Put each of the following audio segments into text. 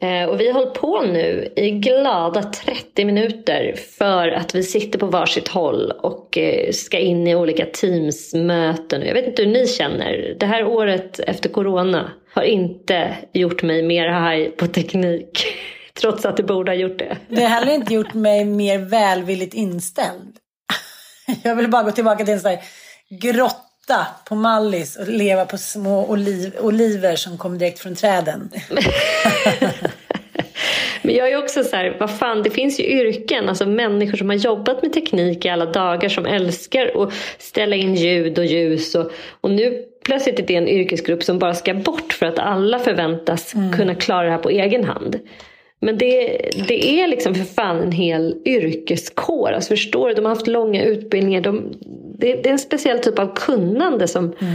Eh, och vi har hållit på nu i glada 30 minuter för att vi sitter på varsitt håll och eh, ska in i olika Teams-möten. Jag vet inte hur ni känner. Det här året efter corona har inte gjort mig mer haj på teknik. Trots att det borde ha gjort det. Det har heller inte gjort mig mer välvilligt inställd. Jag vill bara gå tillbaka till en sån här grotta på Mallis och leva på små oliv, oliver som kom direkt från träden. Men jag är också så här, vad fan, det finns ju yrken, alltså människor som har jobbat med teknik i alla dagar som älskar att ställa in ljud och ljus och, och nu plötsligt är det en yrkesgrupp som bara ska bort för att alla förväntas mm. kunna klara det här på egen hand. Men det, det är liksom för fan en hel yrkeskår. Alltså förstår du? De har haft långa utbildningar. De, det, det är en speciell typ av kunnande som, mm.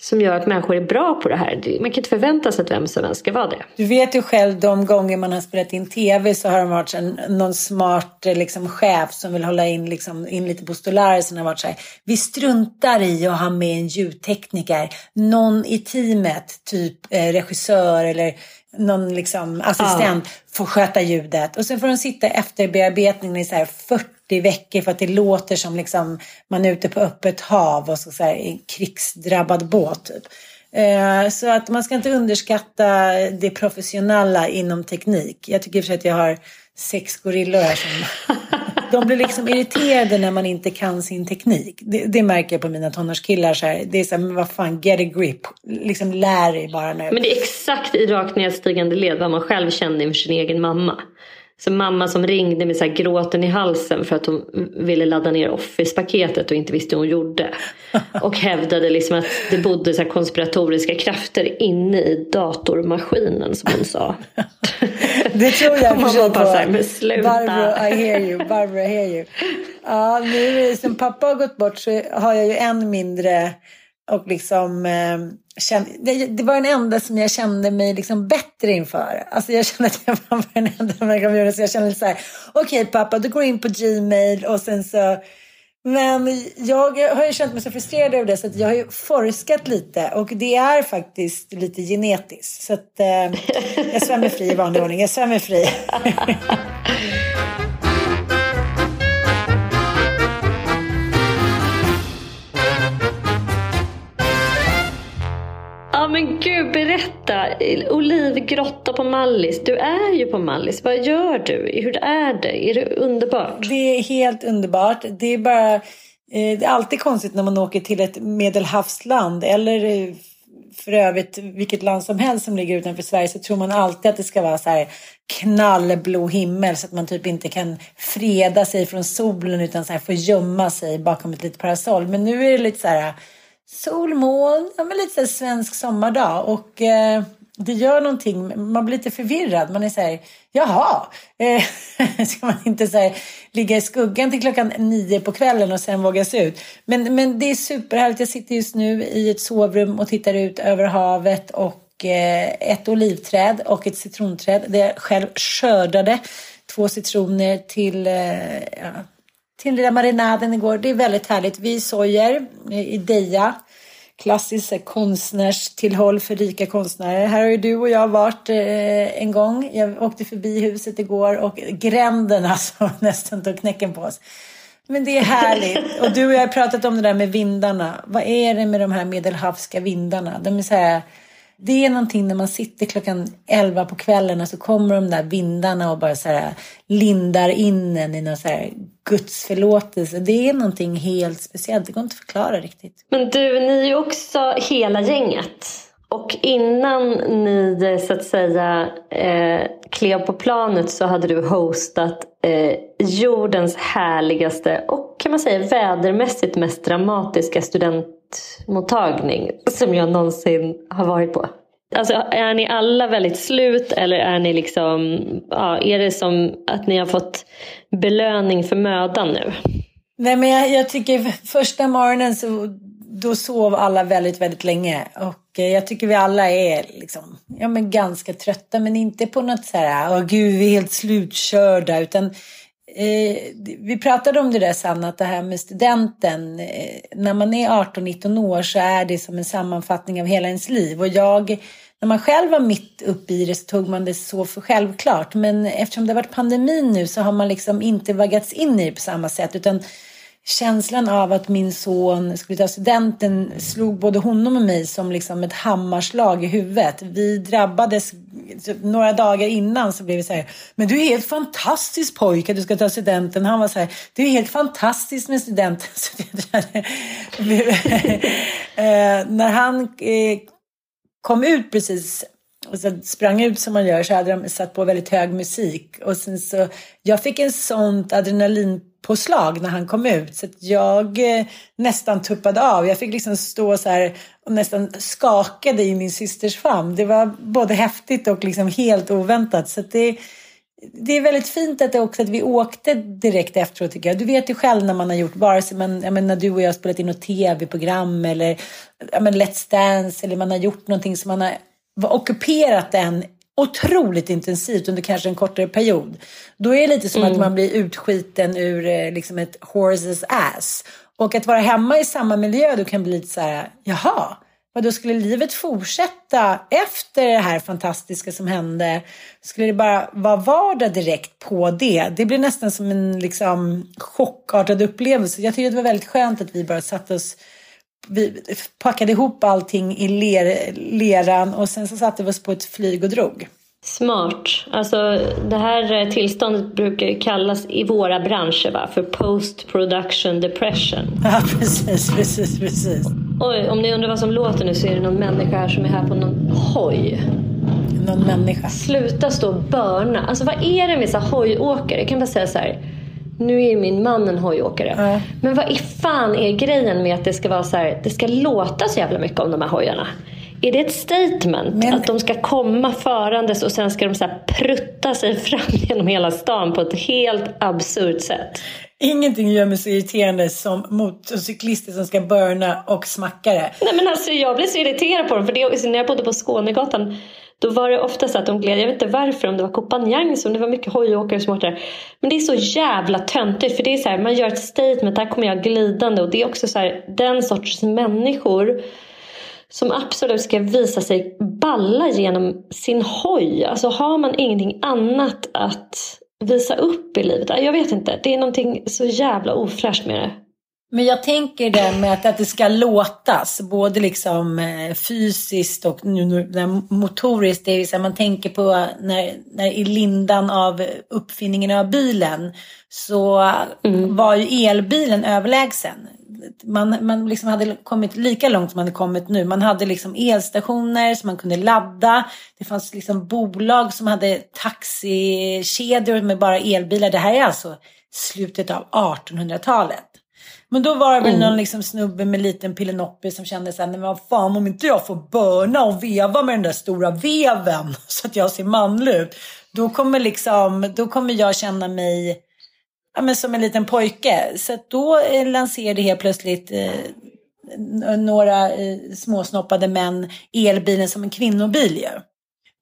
som gör att människor är bra på det här. Man kan inte förvänta sig att vem som helst ska vara det. Du vet ju själv de gånger man har spelat in tv så har det varit en, någon smart liksom, chef som vill hålla in, liksom, in lite postulärer som har varit så här. Vi struntar i att ha med en ljudtekniker. Någon i teamet, typ eh, regissör eller någon liksom assistent ja. får sköta ljudet. Och sen får de sitta efter bearbetningen i så här 40 veckor för att det låter som liksom man är ute på öppet hav och så, så här, i en krigsdrabbad båt. Typ. Eh, så att man ska inte underskatta det professionella inom teknik. Jag tycker i och för sig att jag har sex gorillor här som de blir liksom irriterade när man inte kan sin teknik. Det, det märker jag på mina tonårskillar. Så här. Det är så här, men vad fan, get a grip. Liksom lär dig bara nu. Men det är exakt i rakt nedstigande led vad man själv kände inför sin egen mamma. Så mamma som ringde med så här gråten i halsen för att hon ville ladda ner Office-paketet och inte visste hur hon gjorde. Och hävdade liksom att det bodde så konspiratoriska krafter inne i datormaskinen som hon sa. Det tror jag på. Så här, men sluta. Barbro, I hear you. Barbro, I hear you. Ja, nu sen pappa har gått bort så har jag ju än mindre och liksom eh, kände, det, det, var den enda som jag kände mig liksom bättre inför. Alltså jag kände att jag var den enda människan så jag kände så här, okej okay, pappa, du går in på Gmail och sen så men jag har ju känt mig så frustrerad över det så att jag har ju forskat lite och det är faktiskt lite genetiskt. Så att eh, jag svämmar fri i vanlig ordning. Jag svämmar fri. Ja men gud, berätta. Olivgrotta på Mallis. Du är ju på Mallis. Vad gör du? Hur är det? Är det underbart? Det är helt underbart. Det är bara... Eh, det är alltid konstigt när man åker till ett medelhavsland eller eh, för övrigt vilket land som helst som ligger utanför Sverige så tror man alltid att det ska vara så här knallblå himmel så att man typ inte kan freda sig från solen utan så här får gömma sig bakom ett litet parasoll. Men nu är det lite så här solmoln, ja, men lite svensk sommardag och eh, det gör någonting. Man blir lite förvirrad. Man är så här, jaha, eh, ska man inte så här, ligga i skuggan till klockan nio på kvällen och sen våga se ut. Men, men det är superhärligt. Jag sitter just nu i ett sovrum och tittar ut över havet och eh, ett olivträd och ett citronträd. Det jag själv skördade två citroner till, eh, ja, till lilla marinaden igår. Det är väldigt härligt. Vi sojer i Deja klassiskt konstnärstillhåll för rika konstnärer. Här har ju du och jag varit eh, en gång. Jag åkte förbi huset igår och gränden alltså nästan tog knäcken på oss. Men det är härligt. Och du och jag har pratat om det där med vindarna. Vad är det med de här medelhavska vindarna? De är så här det är någonting när man sitter klockan 11 på kvällen och så kommer de där vindarna och bara så här lindar in en i någon så här gudsförlåtelse. Det är någonting helt speciellt. Det går inte att förklara riktigt. Men du, ni är ju också hela gänget. Och innan ni så att säga eh, klev på planet så hade du hostat eh, jordens härligaste och kan man säga vädermässigt mest dramatiska student akutmottagning som jag någonsin har varit på. Alltså, är ni alla väldigt slut eller är ni liksom, ja, är det som att ni har fått belöning för mödan nu? Nej men jag, jag tycker första morgonen så då sov alla väldigt, väldigt länge. Och eh, jag tycker vi alla är liksom, ja, men ganska trötta, men inte på något så här, åh gud, vi är helt slutkörda, utan eh, vi pratade om det där Sanna, att det här med studenten, eh, när man är 18-19 år så är det som en sammanfattning av hela ens liv. Och jag, när man själv var mitt uppe i det så tog man det så för självklart. Men eftersom det har varit pandemin nu så har man liksom inte vaggats in i det på samma sätt, utan känslan av att min son skulle ta studenten slog både honom och mig som liksom ett hammarslag i huvudet. Vi drabbades några dagar innan så blev vi så här, men du är helt fantastisk pojke, du ska ta studenten. Han var så här, det är helt fantastiskt med studenten. Eh, när han eh, kom ut precis och så sprang ut som man gör så hade de satt på väldigt hög musik. Och sen så, jag fick en sånt adrenalin påslag när han kom ut så att jag eh, nästan tuppade av. Jag fick liksom stå så här och nästan skakade i min systers famn. Det var både häftigt och liksom helt oväntat. Så det, det är väldigt fint att, det också, att vi åkte direkt efteråt tycker jag. Du vet ju själv när man har gjort, vare sig man, jag menar, när du och jag har spelat in något tv-program eller jag menar, Let's Dance eller man har gjort någonting som man har ockuperat den otroligt intensivt under kanske en kortare period. Då är det lite som mm. att man blir utskiten ur eh, liksom ett horse's ass. Och att vara hemma i samma miljö då kan bli lite så här, jaha, vad då skulle livet fortsätta efter det här fantastiska som hände? Skulle det bara vara vardag direkt på det? Det blir nästan som en liksom chockartad upplevelse. Jag tycker det var väldigt skönt att vi bara satte oss vi packade ihop allting i ler, leran och sen så satte vi oss på ett flyg och drog. Smart. Alltså, det här tillståndet brukar kallas i våra branscher va? för post production depression. Ja, precis, precis, precis. Oj, om ni undrar vad som låter nu så är det någon människa här som är här på någon hoj. Någon människa. Sluta stå och börna. Alltså vad är det med så hojåkare? Jag kan bara säga så här nu är min man en hojåkare. Mm. Men vad i fan är grejen med att det ska vara så här, det ska låta så jävla mycket om de här hojarna? Är det ett statement? Men... Att de ska komma förandes och sen ska de så prutta sig fram genom hela stan på ett helt absurt sätt? Ingenting gör mig så irriterande som motorcyklister som ska börna och smacka det. Nej men alltså jag blir så irriterad på dem. För det, när jag bodde på Skånegatan då var det ofta så att de gled, jag vet inte varför, om det var kompanjans, om det var mycket hojåkare som åkte där. Men det är så jävla töntigt för det är så här, man gör ett statement, här kommer jag glidande och det är också så här, den sortens människor som absolut ska visa sig balla genom sin hoj. Alltså har man ingenting annat att visa upp i livet? Jag vet inte, det är någonting så jävla ofräscht med det. Men jag tänker det med att, att det ska låtas, både liksom eh, fysiskt och nu, nu, motoriskt. Det är så här, man tänker på när, när i lindan av uppfinningen av bilen så mm. var ju elbilen överlägsen. Man, man liksom hade kommit lika långt som man hade kommit nu. Man hade liksom elstationer som man kunde ladda. Det fanns liksom bolag som hade taxikedjor med bara elbilar. Det här är alltså slutet av 1800-talet. Men då var det väl mm. någon liksom snubbe med liten pillenoppi som kände så här, men vad fan om inte jag får börna och veva med den där stora veven så att jag ser manlig ut. Då kommer, liksom, då kommer jag känna mig ja, men som en liten pojke. Så då eh, lanserade helt plötsligt eh, några eh, småsnoppade män elbilen som en kvinnobil ju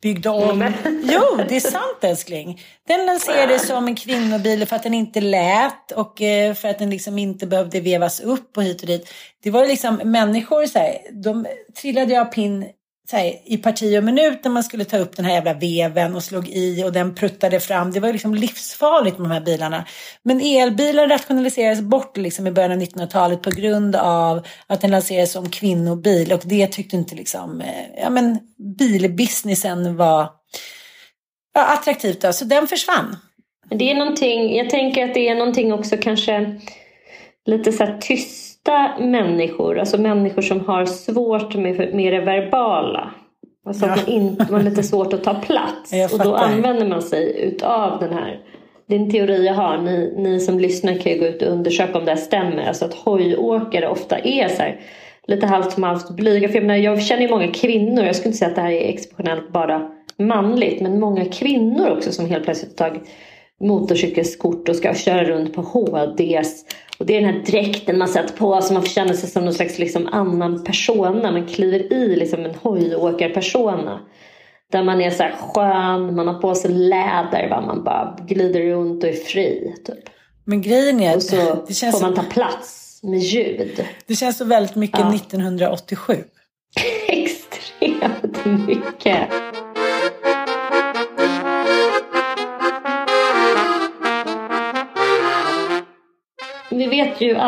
byggde om. Mm. Jo, det är sant älskling. Den lanserades som en kvinnobil för att den inte lät och eh, för att den liksom inte behövde vevas upp och hit och dit. Det var liksom människor så här, de trillade av pinn här, i parti och minut när man skulle ta upp den här jävla veven och slog i och den pruttade fram. Det var liksom livsfarligt med de här bilarna. Men elbilen rationaliserades bort liksom i början av 1900-talet på grund av att den lanserades som kvinnobil och det tyckte inte liksom, eh, ja men bilbusinessen var ja, attraktivt då, så den försvann. Det är någonting, jag tänker att det är någonting också kanske lite så här tyst tysta människor, alltså människor som har svårt med, med det verbala. Alltså ja. att man, inte, man har lite svårt att ta plats. och då använder man sig utav den här. Det är en teori jag har. Ni, ni som lyssnar kan ju gå ut och undersöka om det här stämmer. Alltså att hojåkare ofta är så här, lite halvt som halvt blyga. För jag, menar, jag känner ju många kvinnor. Jag skulle inte säga att det här är exceptionellt bara manligt. Men många kvinnor också som helt plötsligt har tagit motorcykelskort och ska köra runt på HDs och det är den här dräkten man sätter på så man får känna sig som någon slags liksom annan persona. Man kliver i liksom en hojåkarpersona. Där man är så här skön, man har på sig läder, va? man bara glider runt och är fri. Typ. Men grejen är och så det känns får man ta plats med ljud. Det känns så väldigt mycket ja. 1987. Extremt mycket. Vi vet ju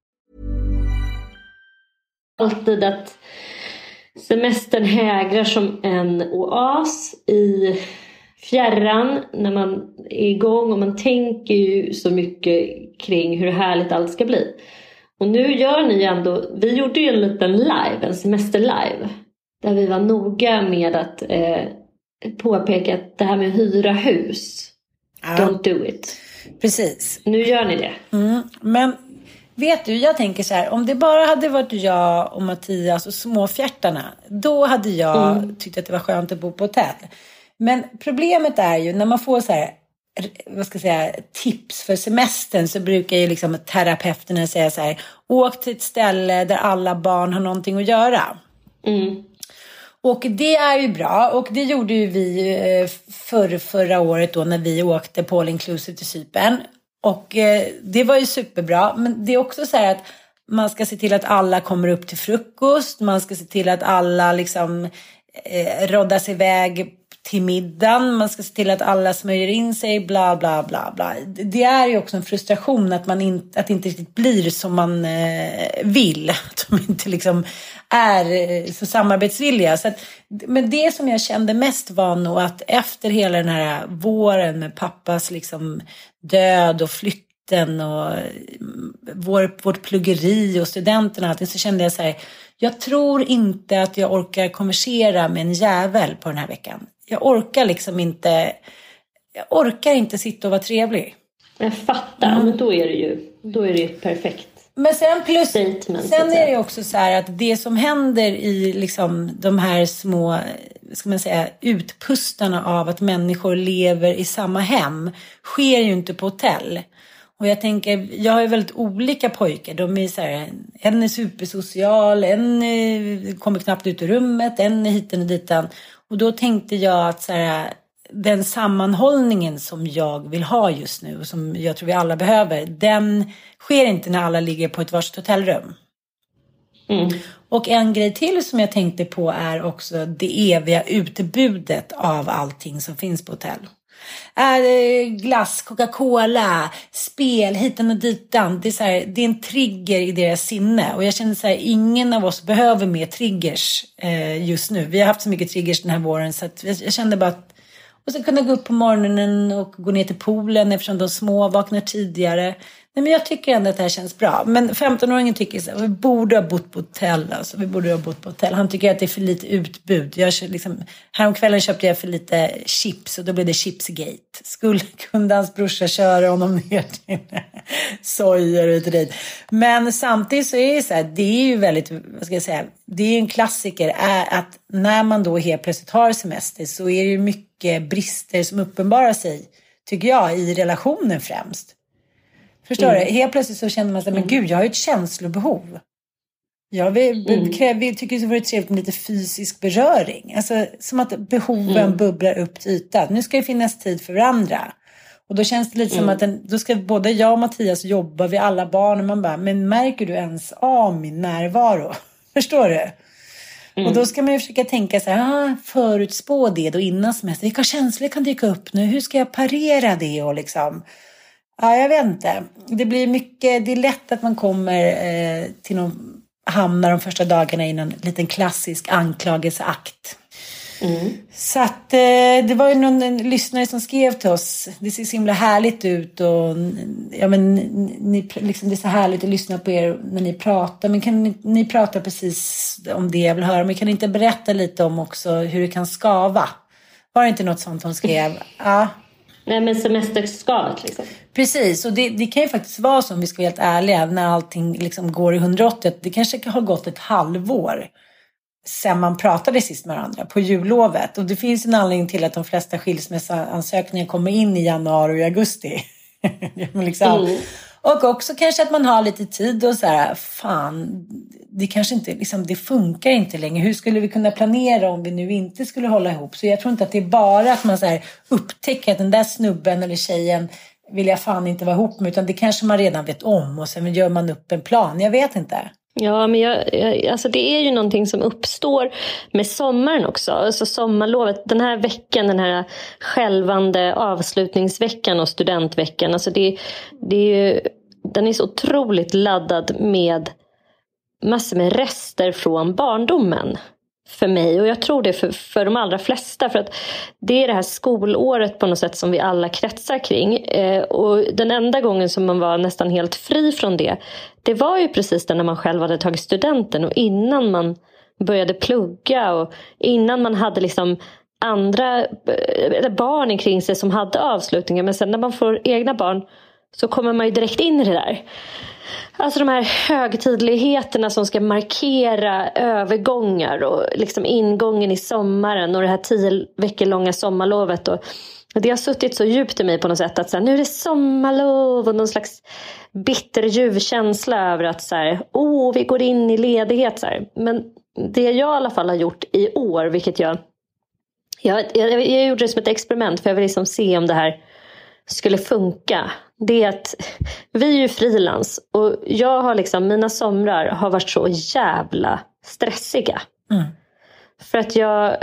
Alltid att semestern hägrar som en oas i fjärran när man är igång och man tänker ju så mycket kring hur härligt allt ska bli. Och nu gör ni ändå, vi gjorde ju en liten live, en semester-live. Där vi var noga med att eh, påpeka att det här med att hyra hus, ja. don't do it. Precis. Nu gör ni det. Mm. Men vet du, jag tänker så här, om det bara hade varit jag och Mattias och småfjärtarna, då hade jag mm. tyckt att det var skönt att bo på hotell. Men problemet är ju när man får så här vad ska jag säga, tips för semestern så brukar ju liksom terapeuterna säga så här, åk till ett ställe där alla barn har någonting att göra. Mm. Och det är ju bra och det gjorde ju vi eh, för, förra året då när vi åkte på all inclusive till Cypern. Och eh, det var ju superbra. Men det är också så här att man ska se till att alla kommer upp till frukost. Man ska se till att alla liksom eh, roddas iväg till middagen, man ska se till att alla smörjer in sig, bla bla bla bla. Det är ju också en frustration att, man in, att det inte riktigt blir som man eh, vill. Att de inte liksom är eh, så samarbetsvilliga. Så att, men det som jag kände mest var nog att efter hela den här våren med pappas liksom död och flytten och mm, vår, vårt pluggeri och studenterna så kände jag så här, jag tror inte att jag orkar konversera med en jävel på den här veckan jag orkar liksom inte, jag orkar inte sitta och vara trevlig. Jag fattar, mm. men då är det ju, då är det perfekt. Men sen plus, Statement, sen är det också så här att det som händer i liksom de här små, ska man säga, utpustarna av att människor lever i samma hem sker ju inte på hotell. Och jag tänker, jag har ju väldigt olika pojkar. De är så här, en är supersocial, en kommer knappt ut ur rummet, en är hiten och ditan. Och då tänkte jag att så här, den sammanhållningen som jag vill ha just nu och som jag tror vi alla behöver, den sker inte när alla ligger på ett varsitt hotellrum. Mm. Och en grej till som jag tänkte på är också det eviga utbudet av allting som finns på hotell. Äh, glass, Coca-Cola, spel, hitan och ditan. Det är, så här, det är en trigger i deras sinne. Och jag känner så här, ingen av oss behöver mer triggers eh, just nu. Vi har haft så mycket triggers den här våren så att jag, kände bara att och så kunna gå upp på morgonen och gå ner till poolen eftersom de små vaknar tidigare. Nej, men jag tycker ändå att det här känns bra. Men 15-åringen tycker att vi borde ha bott på hotell. Alltså. Vi borde ha bott på hotell. Han tycker att det är för lite utbud. Jag liksom, häromkvällen köpte jag för lite chips och då blev det chipsgate. Skulle kunde hans brorsa köra honom ner till sojer och dit. Men samtidigt så är det så här, det är ju väldigt, vad ska jag säga, det är en klassiker är att när man då helt plötsligt har semester så är det ju mycket brister som uppenbarar sig, tycker jag, i relationen främst. Förstår mm. du? Helt plötsligt så känner man sig, men mm. gud, jag har ju ett känslobehov. Jag vill, mm. kräver, tycker det vore trevligt med lite fysisk beröring. Alltså som att behoven mm. bubblar upp till ytan. Nu ska det finnas tid för varandra. Och då känns det lite mm. som att den, då ska både jag och Mattias jobba, vi alla barn. Och man bara, men märker du ens av min närvaro? Förstår du? Mm. Och då ska man ju försöka tänka så här, ah, förutspå det då innan semester. Vilka känslor kan dyka upp nu? Hur ska jag parera det? Och liksom, Ja, jag vet inte. Det blir mycket, det är lätt att man kommer eh, till någon, hamnar de första dagarna i en liten klassisk anklagelseakt. Mm. Så att eh, det var ju någon lyssnare som skrev till oss. Det ser så himla härligt ut och ja, men, ni, liksom, det är så härligt att lyssna på er när ni pratar. Men kan ni, ni prata precis om det jag vill höra. Men kan ni inte berätta lite om också hur det kan skava? Var det inte något sånt hon skrev? Ja. Nej men semesterskavet liksom. Precis, och det, det, kan ju faktiskt vara så om vi ska vara helt ärliga när allting liksom går i 180. Det kanske har gått ett halvår sen man pratade sist med varandra på jullovet. Och det finns en anledning till att de flesta skilsmässoansökningar kommer in i januari och augusti. liksom. mm. Och också kanske att man har lite tid och så här, fan, det kanske inte, liksom, det funkar inte längre. Hur skulle vi kunna planera om vi nu inte skulle hålla ihop? Så jag tror inte att det är bara att man så här, upptäcker att den där snubben eller tjejen vill jag fan inte vara ihop med, utan det kanske man redan vet om och sen gör man upp en plan. Jag vet inte. Ja, men jag, jag, alltså det är ju någonting som uppstår med sommaren också. Alltså sommarlovet, den här veckan, den här skälvande avslutningsveckan och studentveckan. Alltså det, det är ju, den är så otroligt laddad med massor med rester från barndomen för mig och jag tror det för, för de allra flesta. För att det är det här skolåret på något sätt som vi alla kretsar kring. Eh, och den enda gången som man var nästan helt fri från det, det var ju precis när man själv hade tagit studenten och innan man började plugga och innan man hade liksom andra eh, eller barn kring sig som hade avslutningar. Men sen när man får egna barn så kommer man ju direkt in i det där. Alltså de här högtidligheterna som ska markera övergångar och liksom ingången i sommaren och det här tio veckor långa sommarlovet. Och det har suttit så djupt i mig på något sätt att så här, nu är det sommarlov och någon slags bitterljuv känsla över att så här, oh, vi går in i ledighet. Så här. Men det jag i alla fall har gjort i år, vilket jag jag, jag, jag gjorde det som ett experiment för jag vill liksom se om det här skulle funka. Det är att vi är ju frilans och jag har liksom, mina somrar har varit så jävla stressiga. Mm. För att jag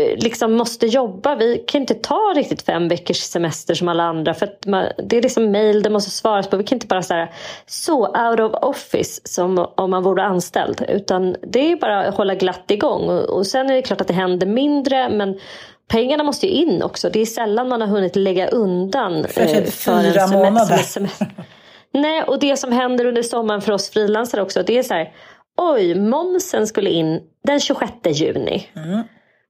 Eh, liksom måste jobba. Vi kan inte ta riktigt fem veckors semester som alla andra. För man, det är liksom mail, det måste svaras på. Vi kan inte bara säga så out of office som om man vore anställd. Utan det är bara att hålla glatt igång. Och, och sen är det klart att det händer mindre. Men pengarna måste ju in också. Det är sällan man har hunnit lägga undan. För typ eh, fyra månader. Semester. Nej, och det som händer under sommaren för oss frilansare också. Det är så här. Oj, momsen skulle in den 26 juni. Mm.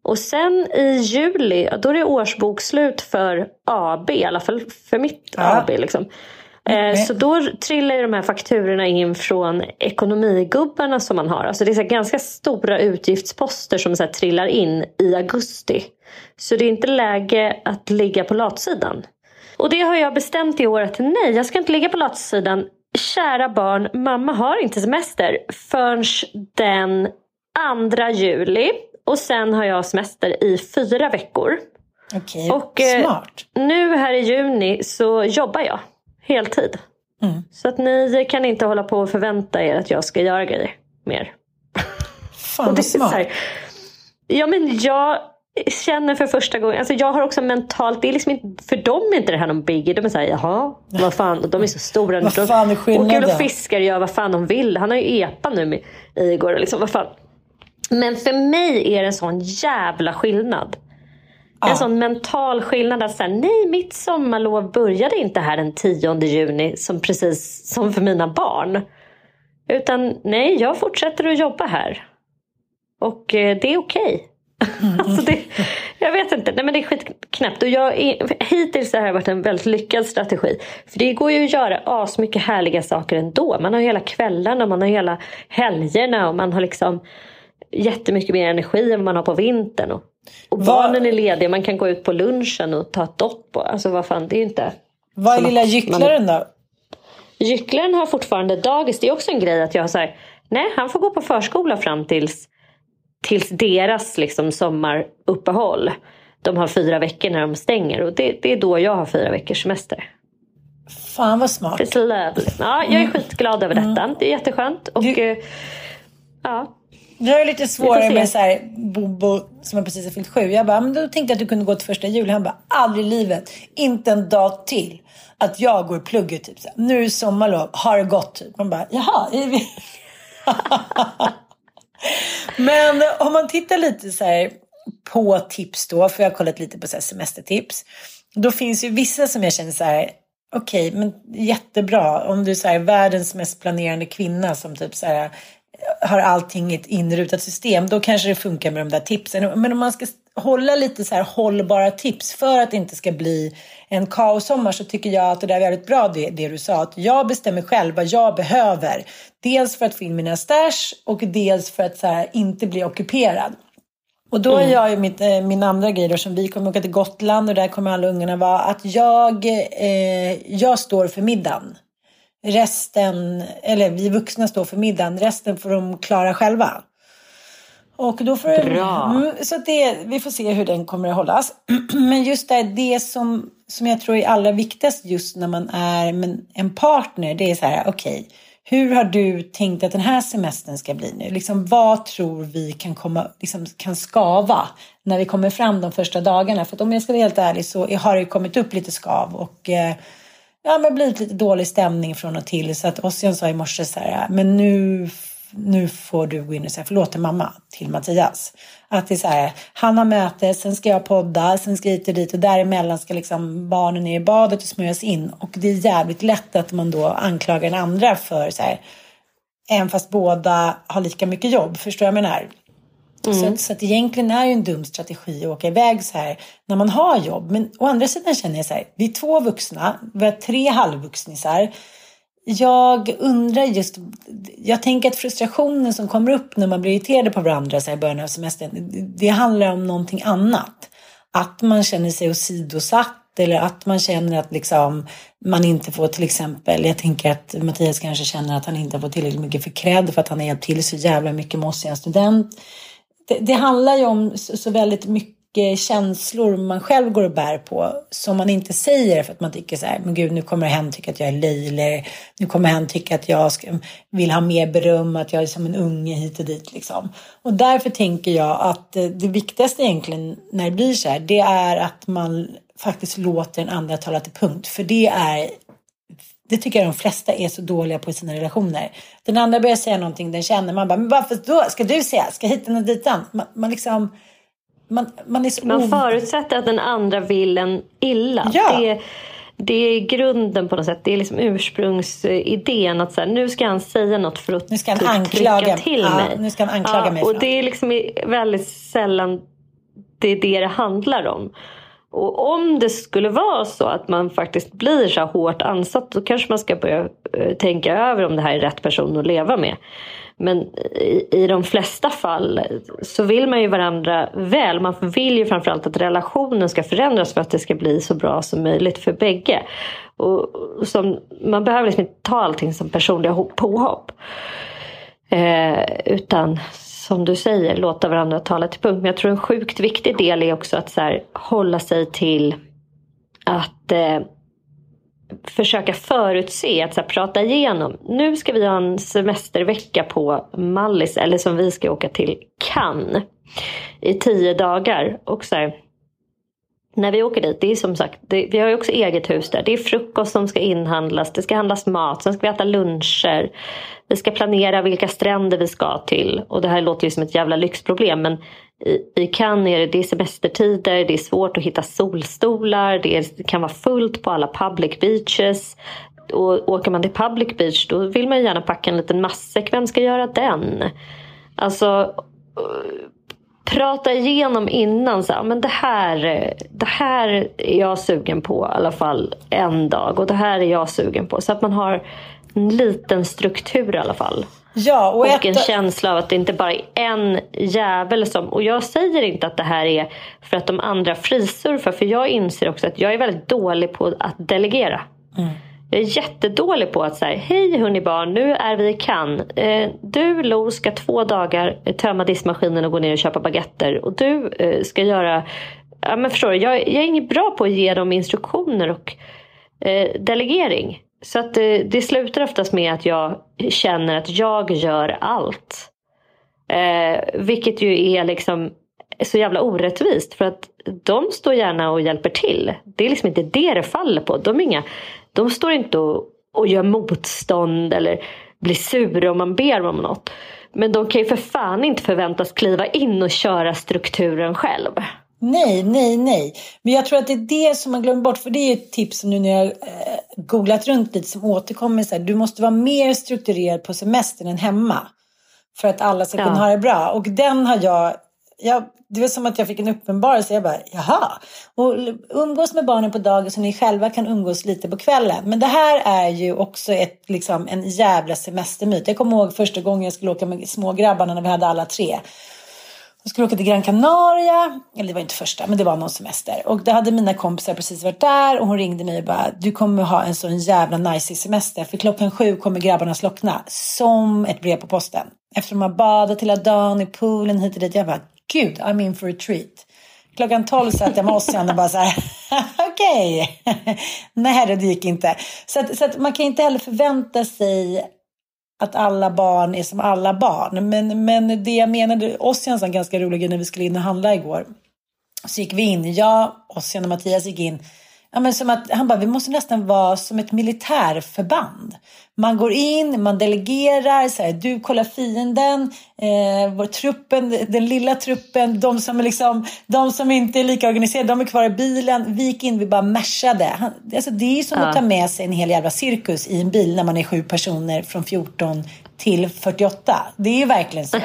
Och sen i juli, då är det årsbokslut för AB, i alla fall för mitt ja. AB. Liksom. Mm. Så då trillar de här fakturorna in från ekonomigubbarna som man har. Alltså det är så ganska stora utgiftsposter som så trillar in i augusti. Så det är inte läge att ligga på latsidan. Och det har jag bestämt i år att nej, jag ska inte ligga på latsidan. Kära barn, mamma har inte semester förrän den 2 juli. Och sen har jag semester i fyra veckor. Okej, och, eh, smart. nu här i juni så jobbar jag heltid. Mm. Så att ni kan inte hålla på och förvänta er att jag ska göra grejer mer. Fan vad smart. Här, ja men jag känner för första gången, alltså jag har också mentalt, det är liksom inte, för dem är inte det här någon biggie. De är såhär, jaha, vad fan, de är så stora. vad fan är skillnaden? Åker och fiskar och gör vad fan de vill. Han har ju epa nu med Igor. Liksom, vad fan. Men för mig är det en sån jävla skillnad. Ja. En sån mental skillnad att säga, nej mitt sommarlov började inte här den 10 juni som precis som för mina barn. Utan nej, jag fortsätter att jobba här. Och eh, det är okej. Okay. Mm. alltså jag vet inte, nej men det är skitknäppt. Och jag är, hittills har det varit en väldigt lyckad strategi. För det går ju att göra asmycket härliga saker ändå. Man har hela kvällarna, man har hela helgerna och man har liksom jättemycket mer energi än man har på vintern. Och, och barnen är lediga, man kan gå ut på lunchen och ta ett dopp. alltså vad fan, det är ju inte... Vad är lilla gycklaren då? Gycklaren har fortfarande dagis. Det är också en grej att jag har så här, nej han får gå på förskola fram tills, tills deras liksom sommaruppehåll. De har fyra veckor när de stänger och det, det är då jag har fyra veckors semester. Fan vad smart. Det är Ja, jag är skitglad över detta. Mm. Det är jätteskönt. Och, du... Eh, ja. Jag är lite svårare med så här, Bobo som jag precis har fyllt sju. Jag bara, men då tänkte jag att du kunde gå till första jul. Han bara, aldrig i livet. Inte en dag till. Att jag går plugget typ så här, Nu är det sommarlov. Har det gått typ. Man bara, jaha. men om man tittar lite så här på tips då. För jag har kollat lite på så semestertips. Då finns ju vissa som jag känner så här. Okej, okay, men jättebra. Om du är så här, världens mest planerande kvinna som typ så här har allting i ett inrutat system, då kanske det funkar med de där tipsen. Men om man ska hålla lite så här hållbara tips för att det inte ska bli en kaossommar så tycker jag att det där är väldigt bra det, det du sa. Att jag bestämmer själv vad jag behöver. Dels för att få in mina stash och dels för att så här, inte bli ockuperad. Och då är mm. jag ju mitt, eh, min andra grej då, som vi kommer åka till Gotland och där kommer alla ungarna vara att jag, eh, jag står för middagen. Resten, eller vi vuxna står för middagen, resten får de klara själva. Och då får Bra. Mm, så det, vi får se hur den kommer att hållas. Men just det, det som, som jag tror är allra viktigast just när man är en partner, det är så här, okej, okay, hur har du tänkt att den här semestern ska bli nu? Liksom, vad tror vi kan, komma, liksom, kan skava när vi kommer fram de första dagarna? För om jag ska vara helt ärlig så har det kommit upp lite skav och eh, ja, men blivit lite dålig stämning från och till. Så att Ossian sa i morse så här, men nu, nu får du gå in och säga förlåt till mamma, till Mattias. Att det är så här, han har möte, sen ska jag podda, sen ska jag hit och dit och däremellan ska liksom barnen ner i badet och smörjas in. Och det är jävligt lätt att man då anklagar den andra för så här, även fast båda har lika mycket jobb, förstår jag menar? Mm. Så, så att egentligen är det en dum strategi att åka iväg så här när man har jobb. Men å andra sidan känner jag så här, vi är två vuxna, vi har tre halvvuxnisar. Jag undrar just, jag tänker att frustrationen som kommer upp när man blir irriterad på varandra så här i början av semestern, det handlar om någonting annat. Att man känner sig åsidosatt eller att man känner att liksom man inte får till exempel, jag tänker att Mattias kanske känner att han inte fått tillräckligt mycket för cred för att han har hjälpt till så jävla mycket med oss i en student. Det, det handlar ju om så, så, väldigt mycket känslor man själv går och bär på som man inte säger för att man tycker så här, men gud nu kommer hen tycka att jag är löjlig, nu kommer hen tycka att jag ska, vill ha mer beröm, att jag är som en unge hit och dit liksom. Och därför tänker jag att det viktigaste egentligen när det blir så här, det är att man faktiskt låter den andra tala till punkt. För det är det tycker jag de flesta är så dåliga på i sina relationer. Den andra börjar säga någonting den känner. Man bara, men varför då? Ska du säga? Ska hit och dit? Man, man liksom... Man, man, är så man förutsätter att den andra vill en illa. Ja. Det, det är grunden på något sätt. Det är liksom ursprungsidén att så här, nu ska han säga något för att nu ska han anklaga, till ja, mig. Nu ska han anklaga ja, mig. Och det är liksom väldigt sällan det är det det handlar om. Och om det skulle vara så att man faktiskt blir så hårt ansatt då kanske man ska börja eh, tänka över om det här är rätt person att leva med. Men i, i de flesta fall så vill man ju varandra väl. Man vill ju framförallt att relationen ska förändras för att det ska bli så bra som möjligt för bägge. Och, som, man behöver liksom inte ta allting som personliga påhopp. Eh, utan som du säger, låta varandra tala till punkt. Men jag tror en sjukt viktig del är också att så här, hålla sig till att eh, försöka förutse, att så här, prata igenom. Nu ska vi ha en semestervecka på Mallis, eller som vi ska åka till Cannes i tio dagar. Och så här, när vi åker dit, det är som sagt, det, vi har ju också eget hus där. Det är frukost som ska inhandlas, det ska handlas mat, sen ska vi äta luncher. Vi ska planera vilka stränder vi ska till. Och det här låter ju som ett jävla lyxproblem men i, i Cannes är det, det är semestertider, det är svårt att hitta solstolar, det, är, det kan vara fullt på alla public beaches. Och åker man till public beach då vill man gärna packa en liten matsäck, vem ska göra den? Alltså prata igenom innan. Så här, men det här, det här är jag sugen på i alla fall en dag. Och det här är jag sugen på. Så att man har en liten struktur i alla fall. Ja, och, och ett... en känsla av att det inte bara är en jävel som... Och jag säger inte att det här är för att de andra frisurfar. För jag inser också att jag är väldigt dålig på att delegera. Mm. Jag är jättedålig på att säga hej hörni barn, nu är vi i Cannes. Eh, du Lo ska två dagar eh, tömma diskmaskinen och gå ner och köpa baguetter. Och du eh, ska göra, ja men förstår du, jag, jag är inget bra på att ge dem instruktioner och eh, delegering. Så att det, det slutar oftast med att jag känner att jag gör allt. Eh, vilket ju är liksom så jävla orättvist. För att de står gärna och hjälper till. Det är liksom inte det det faller på. De, inga, de står inte och, och gör motstånd eller blir sura om man ber om något. Men de kan ju för fan inte förväntas kliva in och köra strukturen själv. Nej, nej, nej. Men jag tror att det är det som man glömmer bort. För det är ett tips nu när jag eh, googlat runt lite som återkommer. Så här, du måste vara mer strukturerad på semestern än hemma. För att alla ska kunna ha det bra. Och den har jag jag, det var som att jag fick en uppenbarelse. Jag bara, jaha. Och umgås med barnen på dagen så ni själva kan umgås lite på kvällen. Men det här är ju också ett, liksom, en jävla semestermyt. Jag kommer ihåg första gången jag skulle åka med smågrabbarna när vi hade alla tre. Jag skulle åka till Gran Canaria, eller det var inte första, men det var någon semester. Och då hade mina kompisar precis varit där och hon ringde mig och bara, du kommer ha en sån jävla nice semester för klockan sju kommer grabbarna slockna. Som ett brev på posten. Efter de har badat hela dagen i poolen hit och dit. Jag bara, gud, I'm in for a treat. Klockan tolv satt jag med Ossian och bara så här, okej, okay. nej det gick inte. Så, att, så att man kan inte heller förvänta sig att alla barn är som alla barn. Men, men det jag menade, Ossian sa en ganska rolig grej när vi skulle in och handla igår. Så gick vi in, jag, Ossian och Mattias gick in Ja, men som att, han bara, vi måste nästan vara som ett militärförband. Man går in, man delegerar, så här, du kollar fienden, eh, vår truppen, den lilla truppen, de som, är liksom, de som inte är lika organiserade, de är kvar i bilen. Vi gick in, vi bara mashade. alltså, det är som ja. att ta med sig en hel jävla cirkus i en bil när man är sju personer från 14 till 48. Det är ju verkligen så.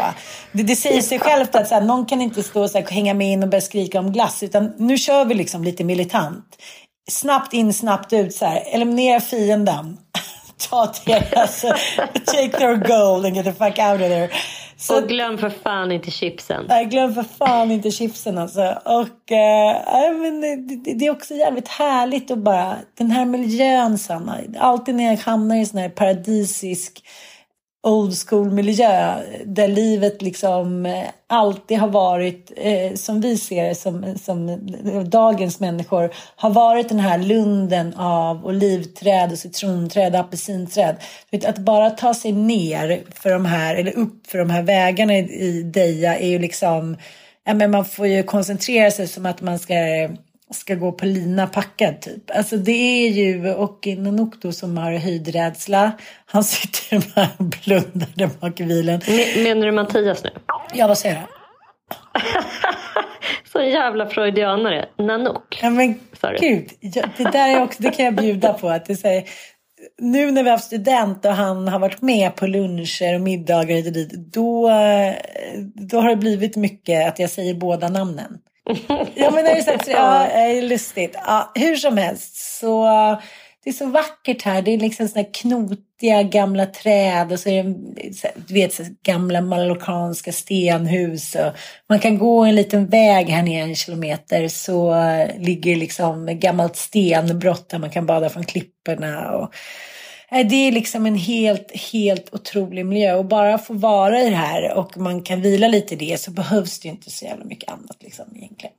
Det, det säger sig självt att så här, någon kan inte stå och så här, hänga med in och börja skrika om glass. Utan nu kör vi liksom lite militant. Snabbt in, snabbt ut. Så här. Eliminera fienden. Ta deras, take their gold and get the fuck out of there. Så, och glöm för fan inte chipsen. Nej, glöm för fan inte chipsen alltså. Och äh, men det, det, är också jävligt härligt att bara, den här miljön Sanna. Alltid när jag hamnar i sån här paradisisk old school miljö där livet liksom eh, alltid har varit, eh, som vi ser det, som, som dagens människor, har varit den här lunden av olivträd, och citronträd, och apelsinträd. Att bara ta sig ner för de här, eller upp för de här vägarna i, i Deja är ju liksom, ja men man får ju koncentrera sig som att man ska ska gå på lina packad typ. Alltså det är ju, och Nonokto som har höjdrädsla, han sitter bara och blundar där bak i bilen. Menar du Mattias nu? Ja, vad säger du? Så jävla freudianare. Nanook. Ja men gud, ja, det där är också, det kan jag bjuda på. Att det säger, nu när vi har haft student och han har varit med på luncher och middagar och dit, då, då har det blivit mycket att jag säger båda namnen ja, men det är, så, ja, är lustigt. Ja, hur som helst, så det är så vackert här. Det är liksom såna knotiga gamla träd och så är det du vet, så gamla marockanska stenhus. Och man kan gå en liten väg här ner en kilometer så ligger liksom gammalt stenbrott där man kan bada från klipporna. Och, det är liksom en helt, helt otrolig miljö och bara få vara i det här och man kan vila lite i det så behövs det inte så jävla mycket annat liksom egentligen.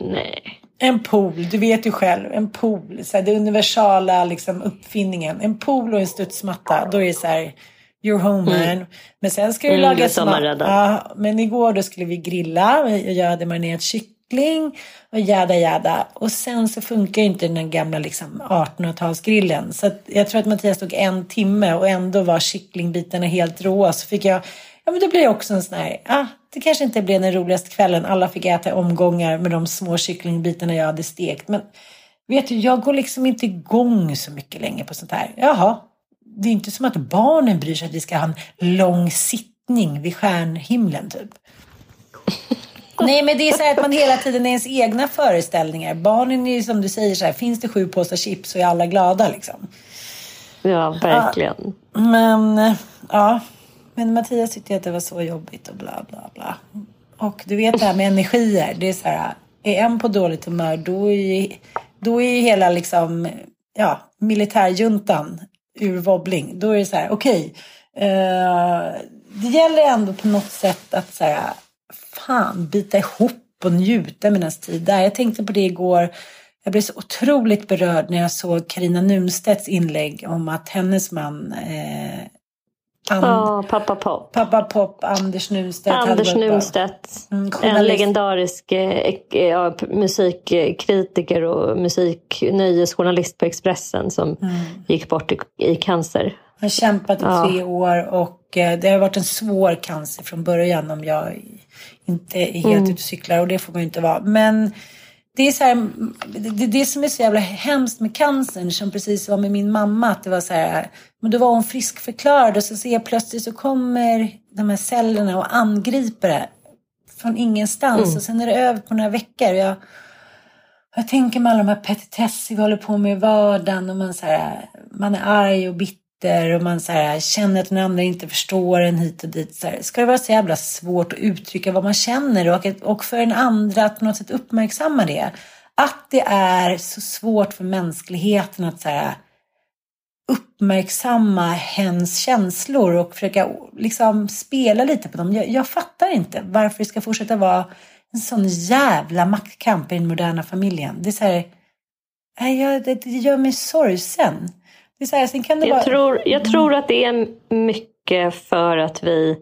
Nej. En pool, du vet ju själv, en pool, så här, det universala liksom, uppfinningen. En pool och en studsmatta, då är det så här, you're home man. Mm. Men sen ska du mm, laga mat. Ja, men igår då skulle vi grilla, jag hade marinerat kyckling kyckling och jäda jäda. Och sen så funkar inte den gamla liksom 1800-talsgrillen. Så jag tror att Mattias tog en timme och ändå var kycklingbitarna helt råa. Så fick jag, ja men då blir det också en sån här, ah, det kanske inte blev den roligaste kvällen. Alla fick äta omgångar med de små kycklingbitarna jag hade stekt. Men vet du, jag går liksom inte igång så mycket längre på sånt här. Jaha, det är inte som att barnen bryr sig att vi ska ha en lång sittning vid stjärnhimlen typ. Nej, men det är så att man hela tiden är ens egna föreställningar. Barnen är ju som du säger så här, finns det sju påsar chips så är alla glada liksom. Ja, verkligen. Ja, men, ja. Men Mattias tyckte att det var så jobbigt och bla bla bla. Och du vet det här med energier. Det är så här, är en på dåligt humör då är ju, då är ju hela liksom, ja, militärjuntan ur wobbling. Då är det så här, okej. Okay, eh, det gäller ändå på något sätt att så här, fan bita ihop och njuta medan tid där. Jag tänkte på det igår. Jag blev så otroligt berörd när jag såg Karina Nunstedts inlägg om att hennes man eh, And, oh, pappa Pop. Pappa Pop, Anders Nunstedt. Anders Nunstedt. Mm, en legendarisk eh, ja, musikkritiker och musiknöjesjournalist på Expressen som mm. gick bort i, i cancer. Han har kämpat i ja. tre år och eh, det har varit en svår cancer från början om jag inte är helt mm. ute och cyklar och det får man ju inte vara. Men det är så här, det, det som är så jävla hemskt med cancern som precis var med min mamma att det var så här, men då var hon friskförklarad och så ser jag plötsligt så kommer de här cellerna och angriper det från ingenstans mm. och sen är det över på några veckor. Jag, jag tänker med alla de här petitesser vi håller på med i vardagen och man, så här, man är arg och bitter brister och man så här, känner att den andra inte förstår en hit och dit. Så här, ska det vara så jävla svårt att uttrycka vad man känner och, och för den andra att på något sätt uppmärksamma det. Att det är så svårt för mänskligheten att så här, uppmärksamma hens känslor och försöka liksom spela lite på dem. Jag, jag fattar inte varför det ska fortsätta vara en sån jävla maktkamp i den moderna familjen. Det är så här, det, det gör mig sorgsen. Är här, sen kan det jag, vara... tror, jag tror att det är mycket för att vi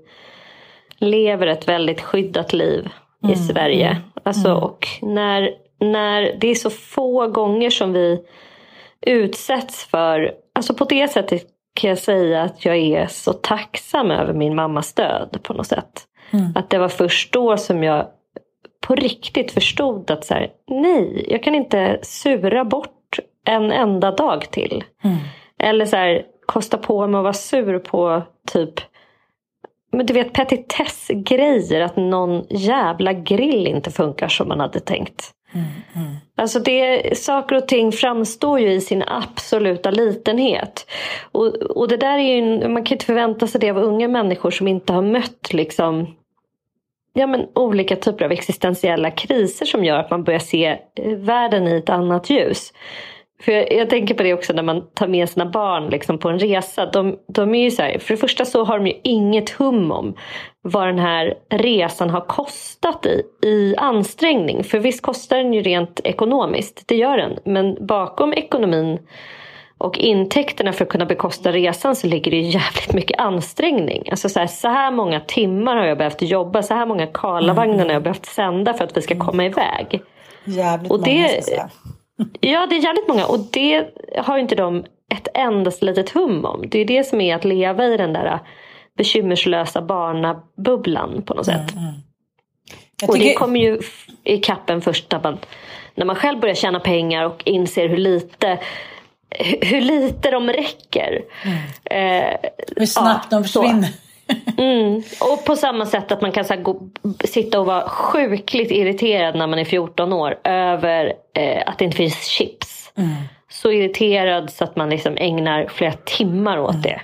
lever ett väldigt skyddat liv mm. i Sverige. Alltså, mm. Och när, när det är så få gånger som vi utsätts för, alltså på det sättet kan jag säga att jag är så tacksam över min mammas död på något sätt. Mm. Att det var först då som jag på riktigt förstod att så här, nej, jag kan inte sura bort en enda dag till. Mm. Eller så här, kosta på mig att vara sur på typ men du vet petitessgrejer. Att någon jävla grill inte funkar som man hade tänkt. Mm, mm. Alltså det, saker och ting framstår ju i sin absoluta litenhet. Och, och det där är ju, man kan inte förvänta sig det av unga människor som inte har mött liksom, ja, men olika typer av existentiella kriser som gör att man börjar se eh, världen i ett annat ljus. För jag, jag, tänker på det också när man tar med sina barn liksom på en resa. De, de är ju så här, för det första så har de ju inget hum om vad den här resan har kostat i, i ansträngning. För visst kostar den ju rent ekonomiskt, det gör den. Men bakom ekonomin och intäkterna för att kunna bekosta resan så ligger det jävligt mycket ansträngning. Alltså så här, så här många timmar har jag behövt jobba, så här många Karlavagnar har jag behövt sända för att vi ska komma iväg. Jävligt och det, många ska säga. Ja, det är jävligt många och det har inte de ett endast litet hum om. Det är det som är att leva i den där bekymmerslösa barnabubblan på något sätt. Mm, mm. Och det kommer ju i kappen först när man, när man själv börjar tjäna pengar och inser hur lite hur lite de räcker. Mm. Eh, hur snabbt ja, de försvinner. Mm. Och på samma sätt att man kan så gå, sitta och vara sjukligt irriterad när man är 14 år över eh, att det inte finns chips. Mm. Så irriterad så att man liksom ägnar flera timmar åt mm. det.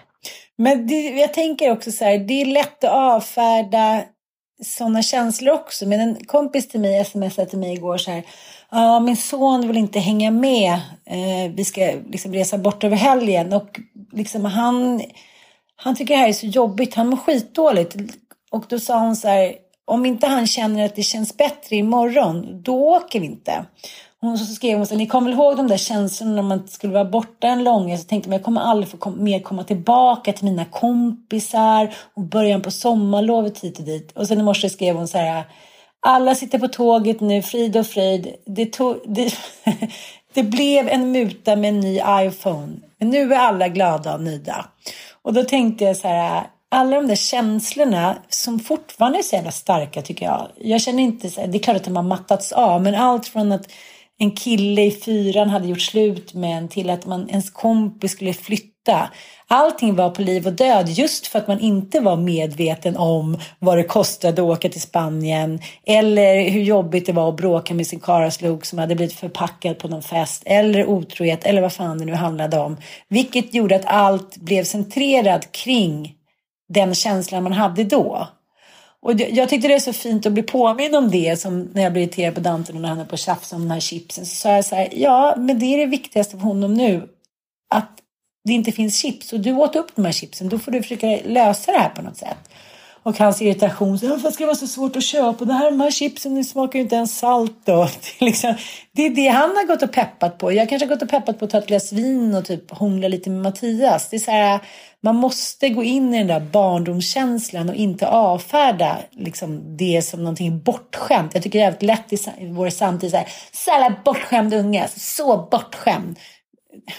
Men det, jag tänker också så här, det är lätt att avfärda sådana känslor också. Men en kompis till mig smsade till mig igår så här, ja min son vill inte hänga med, eh, vi ska liksom resa bort över helgen och liksom han han tycker det här är så jobbigt, han mår skitdåligt. Och då sa hon så här, om inte han känner att det känns bättre imorgon, då åker vi inte. Hon så skrev hon så här, ni kommer väl ihåg de där känslorna när man skulle vara borta en lång Så tänkte man, jag kommer aldrig få kom, mer komma tillbaka till mina kompisar och början på sommarlovet hit och dit. Och sen i morse skrev hon så här, alla sitter på tåget nu, frid och fröjd. Det, tog, det, det blev en muta med en ny iPhone. Men nu är alla glada och nöjda. Och då tänkte jag så här, alla de där känslorna som fortfarande är så jävla starka tycker jag. Jag känner inte, så här, det är klart att de har mattats av, men allt från att en kille i fyran hade gjort slut med en till att man, ens kompis skulle flytta. Allting var på liv och död just för att man inte var medveten om vad det kostade att åka till Spanien eller hur jobbigt det var att bråka med sin karaslok som hade blivit förpackad på någon fest eller otrohet eller vad fan det nu handlade om. Vilket gjorde att allt blev centrerat kring den känslan man hade då. Och jag tyckte det är så fint att bli påmind om det som när jag blev irriterad på Dante och när han är på att tjafsa om de här chipsen. Så sa jag så här, ja men det är det viktigaste för honom nu. Att det inte finns chips och du åt upp de här chipsen. Då får du försöka lösa det här på något sätt. Och hans irritation, så, varför ska det vara så svårt att köpa? Det här, de här chipsen smakar ju inte ens salt. Då. Det, är liksom, det är det han har gått och peppat på. Jag kanske har gått och peppat på att ta ett glas vin och typ hångla lite med Mattias. Det är så här, man måste gå in i den där barndomskänslan och inte avfärda liksom, det som någonting bortskämt. Jag tycker det är jävligt lätt i vår samtid så här, så bortskämd unge, så bortskämd.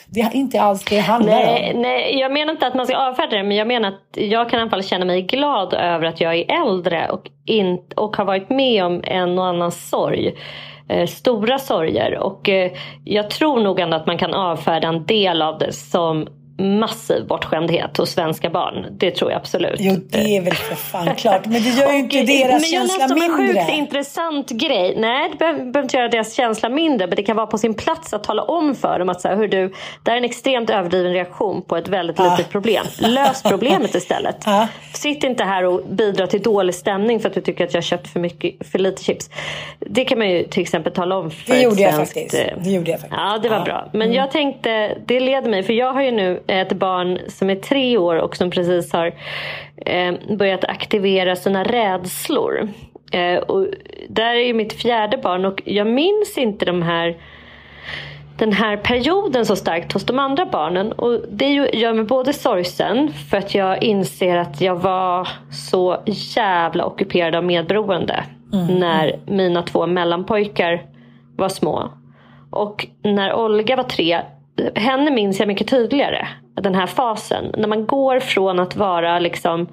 Det är inte alls det handlar nej, om. Nej, jag menar inte att man ska avfärda det, men jag menar att jag kan i alla fall känna mig glad över att jag är äldre och, in, och har varit med om en och annan sorg. Eh, stora sorger. Och eh, jag tror nog ändå att man kan avfärda en del av det som massiv bortskämdhet hos svenska barn. Det tror jag absolut. Jo, det är väl för fan klart. Men det gör ju inte deras känsla mindre. Men jag läste om en sjukt intressant grej. Nej, det behöver inte göra deras känsla mindre. Men det kan vara på sin plats att tala om för dem att så här, hur du, det är en extremt överdriven reaktion på ett väldigt ah. litet problem. Lös problemet istället. Ah. Sitt inte här och bidra till dålig stämning för att du tycker att jag har köpt för, mycket, för lite chips. Det kan man ju till exempel tala om för det gjorde ett svenskt... Jag faktiskt. Det gjorde jag faktiskt. Ja, det var ah. bra. Men mm. jag tänkte, det leder mig, för jag har ju nu ett barn som är tre år och som precis har eh, börjat aktivera sina rädslor. Eh, och där är ju mitt fjärde barn och jag minns inte de här den här perioden så starkt hos de andra barnen. Och det gör mig både sorgsen för att jag inser att jag var så jävla ockuperad av medberoende mm. när mina två mellanpojkar var små. Och när Olga var tre, henne minns jag mycket tydligare den här fasen. När man går från att vara liksom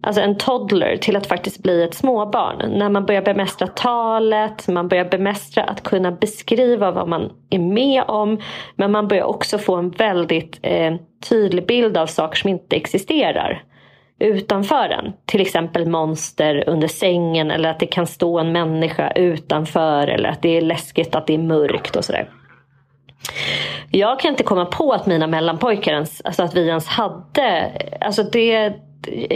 alltså en toddler till att faktiskt bli ett småbarn. När man börjar bemästra talet, man börjar bemästra att kunna beskriva vad man är med om. Men man börjar också få en väldigt eh, tydlig bild av saker som inte existerar. utanför en. Till exempel monster under sängen eller att det kan stå en människa utanför eller att det är läskigt att det är mörkt och sådär. Jag kan inte komma på att mina mellanpojkar ens, alltså att vi ens hade, alltså det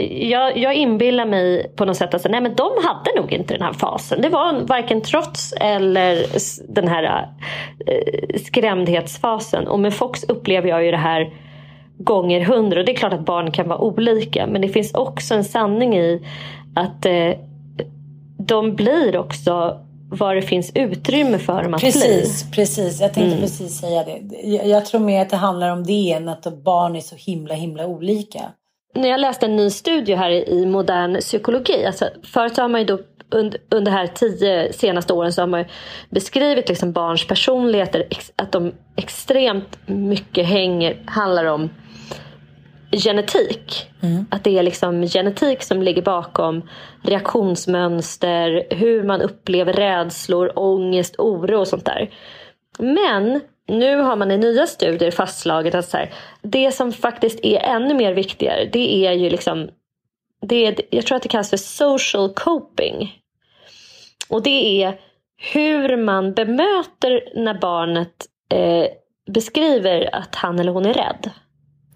jag, jag inbillar mig på något sätt att nej, men de hade nog inte den här fasen. Det var varken trots eller den här äh, skrämdhetsfasen. Och med Fox upplever jag ju det här gånger hundra. Och det är klart att barn kan vara olika. Men det finns också en sanning i att äh, de blir också vad det finns utrymme för dem att precis, bli. Precis. Jag tänkte mm. precis säga det. Jag, jag tror mer att det handlar om det än att barn är så himla himla olika när jag läste en ny studie här i modern psykologi. Alltså, förut har man ju då under, under de här tio senaste åren så har man beskrivit liksom barns personligheter. Att de extremt mycket hänger, handlar om genetik. Mm. Att det är liksom genetik som ligger bakom reaktionsmönster, hur man upplever rädslor, ångest, oro och sånt där. Men nu har man i nya studier fastslagit att så här, det som faktiskt är ännu mer viktigare det är ju liksom det är, jag tror att det kallas för social coping. Och det är hur man bemöter när barnet eh, beskriver att han eller hon är rädd.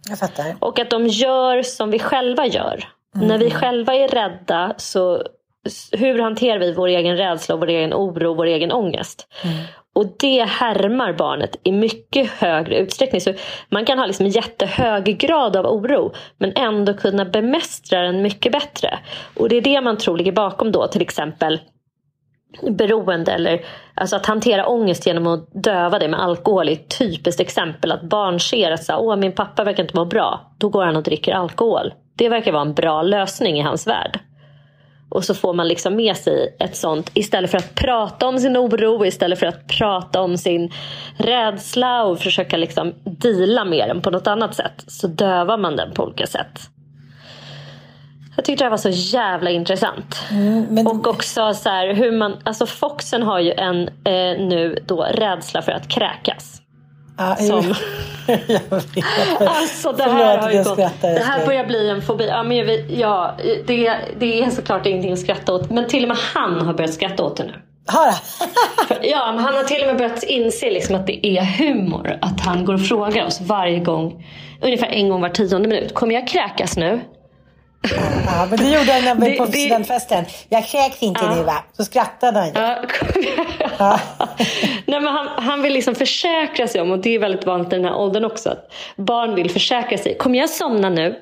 Jag fattar. Och att de gör som vi själva gör. Mm. När vi själva är rädda så hur hanterar vi vår egen rädsla, vår egen oro, vår egen ångest? Mm. Och det härmar barnet i mycket högre utsträckning. Så man kan ha liksom en jättehög grad av oro men ändå kunna bemästra den mycket bättre. Och det är det man tror ligger bakom då till exempel beroende eller alltså att hantera ångest genom att döva det med alkohol är ett typiskt exempel. Att barn ser att så, Åh, min pappa verkar inte må bra. Då går han och dricker alkohol. Det verkar vara en bra lösning i hans värld. Och så får man liksom med sig ett sånt istället för att prata om sin oro, istället för att prata om sin rädsla och försöka liksom deala med den på något annat sätt. Så dövar man den på olika sätt. Jag tyckte det var så jävla intressant. Mm. Och också så här, hur man, alltså Foxen har ju en eh, nu då rädsla för att kräkas. Ah, som... alltså det här har ju gått, Det här börjar bli en fobi. Ja, men jag vet, ja, det, det är såklart ingenting att skratta åt. Men till och med han har börjat skratta åt det nu. Har Ja, men han har till och med börjat inse liksom att det är humor. Att han går och frågar oss varje gång, ungefär en gång var tionde minut. Kommer jag kräkas nu? Ja, men det gjorde han på det, studentfesten. Jag kräks inte ja. nu va? Så skrattade han ja. ja. Nej, men han, han vill liksom försäkra sig om, och det är väldigt vanligt i den här åldern också, att barn vill försäkra sig. Kommer jag somna nu?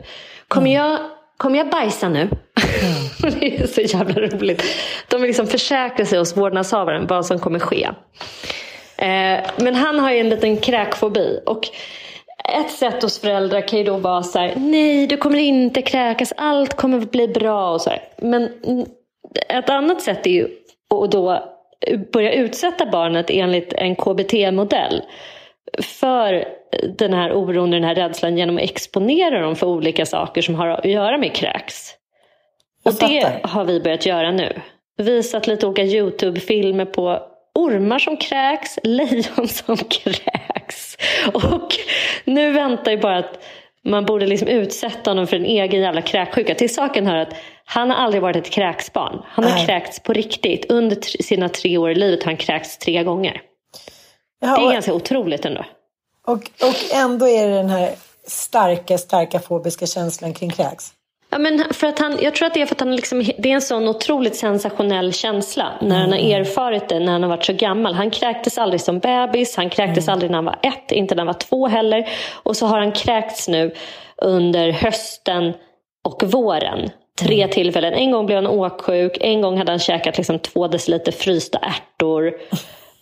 Kommer, mm. jag, kommer jag bajsa nu? Mm. det är så jävla roligt. De vill liksom försäkra sig hos vårdnadshavaren vad som kommer ske. Eh, men han har ju en liten kräkfobi. Och ett sätt hos föräldrar kan ju då vara så här, nej du kommer inte kräkas, allt kommer bli bra och så här. Men ett annat sätt är ju att då börja utsätta barnet enligt en KBT-modell för den här oron, den här rädslan genom att exponera dem för olika saker som har att göra med kräks. Och det har vi börjat göra nu. Visat lite olika Youtube-filmer på ormar som kräks, lejon som kräks. Och nu väntar ju bara att man borde liksom utsätta honom för en egen jävla kräksjuka. Till saken hör att han har aldrig varit ett kräksbarn. Han har Nej. kräkts på riktigt. Under sina tre år i livet har han kräkts tre gånger. Ja, det är och, ganska otroligt ändå. Och, och ändå är det den här starka, starka fobiska känslan kring kräks. Ja, men för att han, jag tror att det är för att han liksom, det är en sån otroligt sensationell känsla när mm. han har mm. erfarit det när han har varit så gammal. Han kräktes aldrig som bebis, han kräktes mm. aldrig när han var ett, inte när han var två heller. Och så har han kräkts nu under hösten och våren. Tre mm. tillfällen. En gång blev han åksjuk, en gång hade han käkat liksom två deciliter frysta ärtor.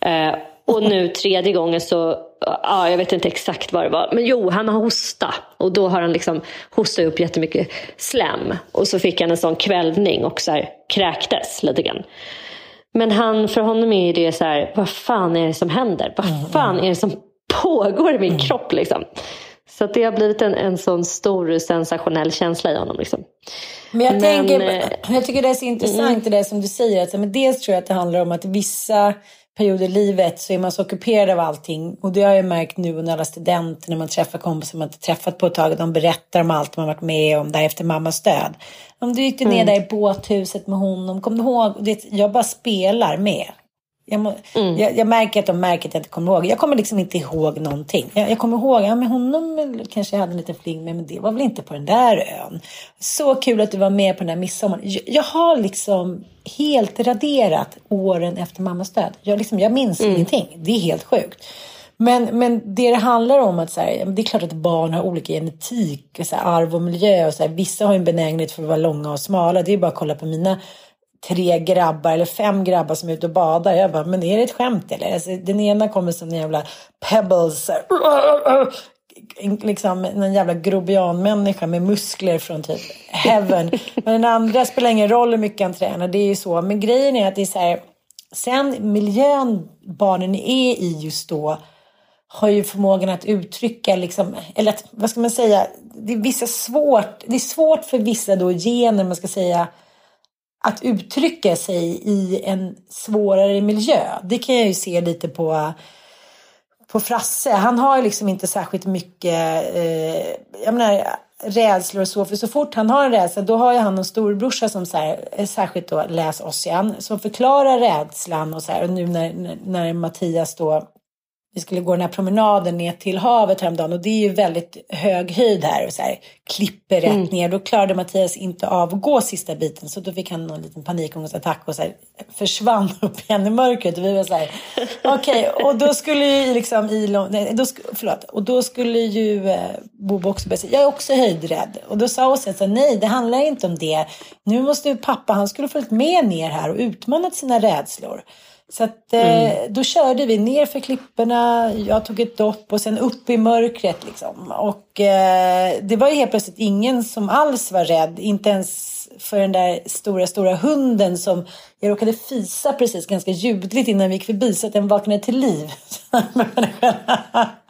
Eh, och nu tredje gången så, ja, jag vet inte exakt vad det var. Men jo, han har hosta. Och då har han liksom hostat upp jättemycket slem. Och så fick han en sån kvällning och så här, kräktes lite grann. Men han, för honom är det så här, vad fan är det som händer? Vad mm, fan är det som pågår i min mm. kropp liksom? Så det har blivit en, en sån stor sensationell känsla i honom. Liksom. Men jag, men, tänker, eh, jag tycker det är så intressant mm. det som du säger. Att, men dels tror jag att det handlar om att vissa period i livet så är man så ockuperad av allting. Och det har jag märkt nu under alla studenter när man träffar kompisar man inte träffat på ett tag. De berättar om allt man varit med om där efter mammas död. Om du gick ner mm. där i båthuset med honom, kom du ihåg? Det, jag bara spelar med. Jag, må, mm. jag, jag, märker att de märker att jag inte kommer ihåg. Jag kommer liksom inte ihåg någonting. Jag, jag kommer ihåg, ja men honom kanske jag hade en liten fling med, men det var väl inte på den där ön. Så kul att du var med på den där midsommaren. Jag, jag har liksom helt raderat åren efter mammas död. Jag, liksom, jag minns mm. ingenting. Det är helt sjukt. Men, men det det handlar om att så här, det är klart att barn har olika genetik, så här, arv och miljö. Och så här, vissa har en benägenhet för att vara långa och smala. Det är bara att kolla på mina tre grabbar eller fem grabbar som är ute och badar. Jag bara, men är det ett skämt eller? Alltså, den ena kommer som en jävla pebbles. Liksom en jävla grobianmänniska med muskler från typ heaven. Men den andra spelar ingen roll hur mycket han tränar. Det är ju så. Men grejen är att det är så här. Sen miljön barnen är i just då har ju förmågan att uttrycka, liksom, eller att, vad ska man säga, det är, vissa svårt, det är svårt för vissa då gener, man ska säga, att uttrycka sig i en svårare miljö. Det kan jag ju se lite på, på Frasse. Han har ju liksom inte särskilt mycket, eh, jag menar, rädslor och så. För så fort han har en rädsla då har ju han en storbrorsa som så här, eh, särskilt då läs Ossian som förklarar rädslan och så här. Och nu när, när Mattias då vi skulle gå den här promenaden ner till havet häromdagen och det är ju väldigt hög höjd här och så här klipper rätt mm. ner. Då klarade Mattias inte av att gå sista biten så då fick han någon liten panikångestattack och så här, försvann upp igen i mörkret. Och vi var så här, okej, okay. och då skulle ju liksom nej, då, förlåt, och då skulle ju eh, Bobo också börja säga, jag är också höjdrädd. Och då sa Åsa så nej, det handlar inte om det. Nu måste ju pappa, han skulle följt med ner här och utmanat sina rädslor. Så att, eh, mm. då körde vi ner för klipporna, jag tog ett dopp och sen upp i mörkret. Liksom. Och eh, det var ju helt plötsligt ingen som alls var rädd, inte ens för den där stora, stora hunden som jag råkade fisa precis ganska ljudligt innan vi gick förbi så att den vaknade till liv.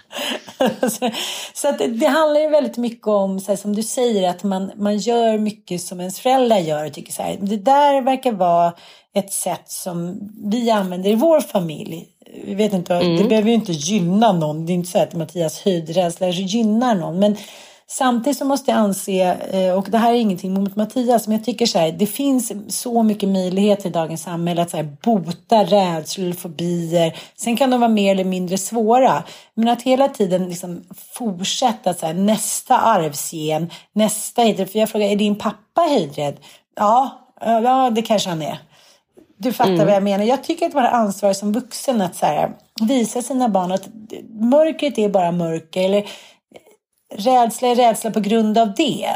så att det handlar ju väldigt mycket om, så här, som du säger, att man, man gör mycket som ens föräldrar gör. Och tycker så här, det där verkar vara ett sätt som vi använder i vår familj. Vi vet inte, mm. Det behöver ju inte gynna någon. Det är inte så att Mattias höjdrädsla gynnar någon. Men samtidigt så måste jag anse, eh, och det här är ingenting mot Mattias, men jag tycker så här, det finns så mycket möjligheter i dagens samhälle att så här, bota rädslor, fobier. Sen kan de vara mer eller mindre svåra. Men att hela tiden liksom fortsätta så här, nästa arvsgen, nästa höjdrädd. För jag frågar, är din pappa höjdrädd? Ja, ja, det kanske han är. Du fattar mm. vad jag menar. Jag tycker att man har ansvar som vuxen att så här, visa sina barn att mörkret är bara mörker. Eller rädsla är rädsla på grund av det.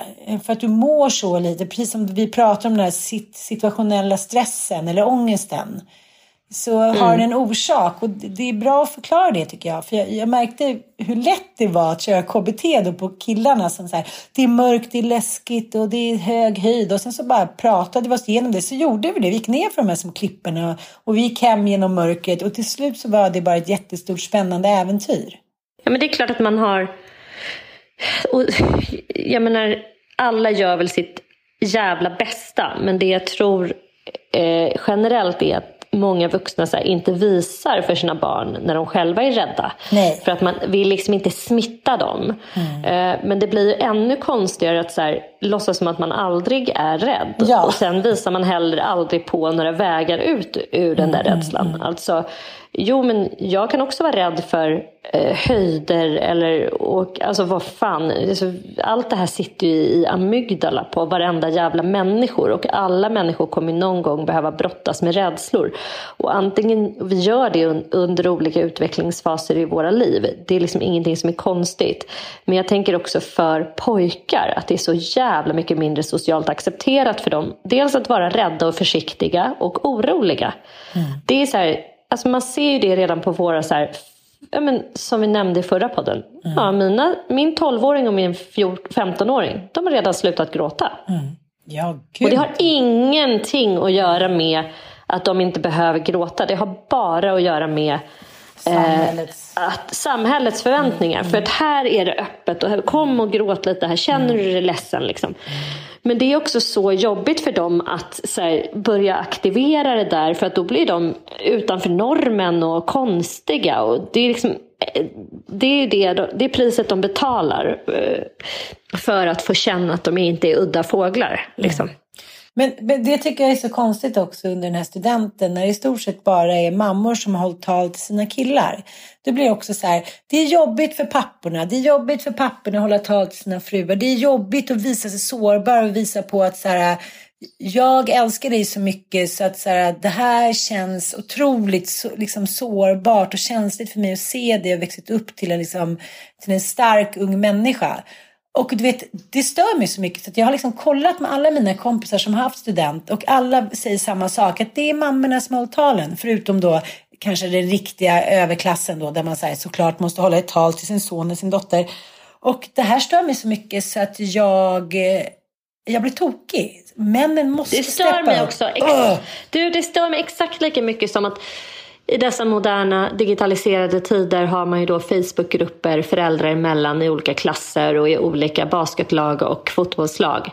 För att du mår så lite, precis som vi pratar om den här situationella stressen eller ångesten så mm. har den en orsak. Och det är bra att förklara det tycker jag. För jag, jag, märkte hur lätt det var att köra KBT då på killarna som så här, det är mörkt, det är läskigt och det är hög höjd. Och sen så bara pratade vi oss igenom det. Så gjorde vi det. Vi gick ner för de här som klipporna och vi gick hem genom mörkret. Och till slut så var det bara ett jättestort spännande äventyr. Ja men det är klart att man har... Och, jag menar, alla gör väl sitt jävla bästa. Men det jag tror eh, generellt är att många vuxna här, inte visar för sina barn när de själva är rädda. Nej. För att man vill liksom inte smitta dem. Mm. Eh, men det blir ju ännu konstigare att så här, låtsas som att man aldrig är rädd. Ja. Och sen visar man heller aldrig på några vägar ut ur den där mm. rädslan. Mm. Alltså, Jo, men jag kan också vara rädd för eh, höjder eller och, alltså vad fan. Alltså, allt det här sitter ju i amygdala på varenda jävla människor och alla människor kommer någon gång behöva brottas med rädslor. Och antingen vi gör det un, under olika utvecklingsfaser i våra liv. Det är liksom ingenting som är konstigt. Men jag tänker också för pojkar att det är så jävla mycket mindre socialt accepterat för dem. Dels att vara rädda och försiktiga och oroliga. Mm. Det är så här, alltså man ser ju det redan på våra så här, ja, men, som vi nämnde i förra podden. Mm. Ja, mina, min 12-åring och min 15-åring, de har redan slutat gråta. Mm. Ja, och det har ingenting att göra med att de inte behöver gråta. Det har bara att göra med Samhällets, eh, att, samhällets förväntningar. Mm. För att här är det öppet. Och kom och gråt lite, här känner du dig ledsen. Liksom. Men det är också så jobbigt för dem att så här, börja aktivera det där för att då blir de utanför normen och konstiga. Och det är liksom eh, det är, det, det är priset de betalar eh, för att få känna att de inte är udda fåglar. Liksom. Mm. Men, men, det tycker jag är så konstigt också under den här studenten när det i stort sett bara är mammor som har hållit tal till sina killar. Det blir också så här, det är jobbigt för papporna, det är jobbigt för papporna att hålla tal till sina fruar, det är jobbigt att visa sig sårbar och visa på att så här, jag älskar dig så mycket så att så här, det här känns otroligt så, liksom, sårbart och känsligt för mig att se det och växt upp till en, liksom, till en stark ung människa. Och du vet, det stör mig så mycket så att jag har liksom kollat med alla mina kompisar som har haft student och alla säger samma sak, att det är mammorna som håller talen, förutom då kanske den riktiga överklassen då, där man här, såklart måste hålla ett tal till sin son och sin dotter. Och det här stör mig så mycket så att jag, eh, jag blir tokig. Männen måste Det stör mig också. Ex du, det stör mig exakt lika mycket som att i dessa moderna digitaliserade tider har man ju då Facebookgrupper föräldrar emellan i olika klasser och i olika basketlag och fotbollslag.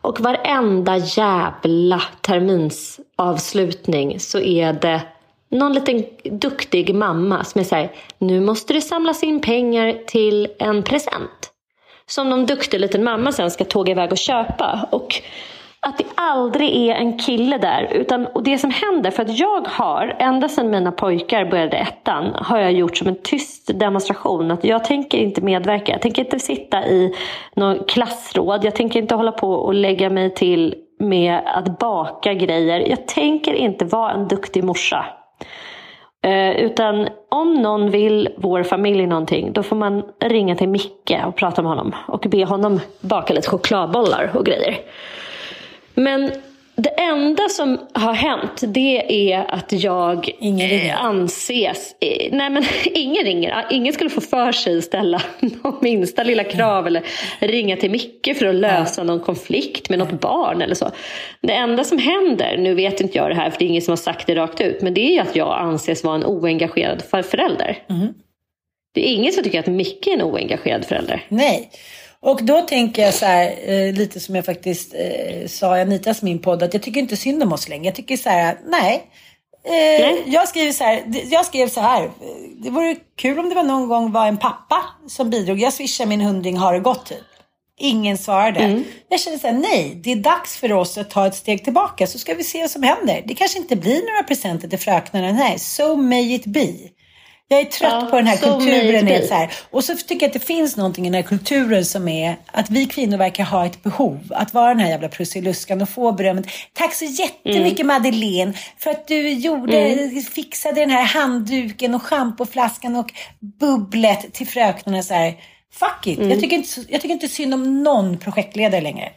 Och varenda jävla terminsavslutning så är det någon liten duktig mamma som är såhär, nu måste det samlas in pengar till en present. Som någon duktig liten mamma sen ska tåga iväg och köpa. Och att det aldrig är en kille där. Utan, och det som händer, för att jag har, ända sedan mina pojkar började ettan, har jag gjort som en tyst demonstration att jag tänker inte medverka. Jag tänker inte sitta i någon klassråd. Jag tänker inte hålla på och lägga mig till med att baka grejer. Jag tänker inte vara en duktig morsa. Eh, utan om någon vill vår familj någonting, då får man ringa till Micke och prata med honom. Och be honom baka lite chokladbollar och grejer. Men det enda som har hänt det är att jag ingen anses... Eh, nej men ingen ringer. Ingen skulle få för sig att ställa någon minsta lilla krav eller ringa till Micke för att lösa någon konflikt med något barn eller så. Det enda som händer, nu vet inte jag det här för det är ingen som har sagt det rakt ut, men det är att jag anses vara en oengagerad förälder. Mm. Det är ingen som tycker att Micke är en oengagerad förälder. Nej. Och då tänker jag så här, eh, lite som jag faktiskt eh, sa i Anitas min podd, att jag tycker inte synd om oss längre. Jag tycker så här, nej. Eh, nej. Jag, skriver så här, jag skrev så här, det vore kul om det var någon gång var en pappa som bidrog. Jag swishar min hundring, har det gått typ. Ingen svarade. Mm. Jag kände så här, nej, det är dags för oss att ta ett steg tillbaka så ska vi se vad som händer. Det kanske inte blir några presenter till fröknarna, nej, so may it be. Jag är trött ja, på den här kulturen. Är så här. Och så tycker jag att det finns någonting i den här kulturen som är att vi kvinnor verkar ha ett behov. Att vara den här jävla prussiluskan och få berömmet. Tack så jättemycket mm. Madeleine för att du gjorde, mm. fixade den här handduken och schampoflaskan och bubblet till fröknarna. Så här. Fuck it. Mm. Jag, tycker inte, jag tycker inte synd om någon projektledare längre.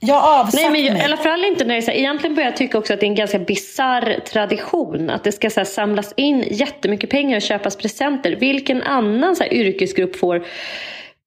Jag avsatt Nej, men jag, mig. I alla fall inte när det är så här, Egentligen börjar jag tycka också att det är en ganska bizarr tradition. Att det ska så här, samlas in jättemycket pengar och köpas presenter. Vilken annan så här, yrkesgrupp får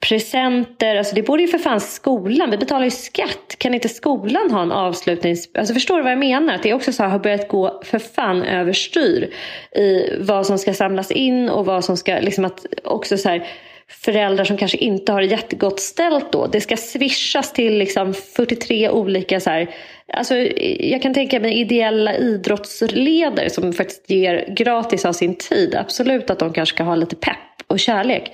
presenter? Alltså det borde ju för fan skolan. Vi betalar ju skatt. Kan inte skolan ha en avslutnings... Alltså förstår du vad jag menar? Att det också så här, har börjat gå för fan överstyr i vad som ska samlas in och vad som ska... Liksom att också så här, föräldrar som kanske inte har det jättegott ställt då. Det ska swishas till liksom 43 olika så här, alltså jag kan tänka mig ideella idrottsledare som faktiskt ger gratis av sin tid. Absolut att de kanske ska ha lite pepp och kärlek.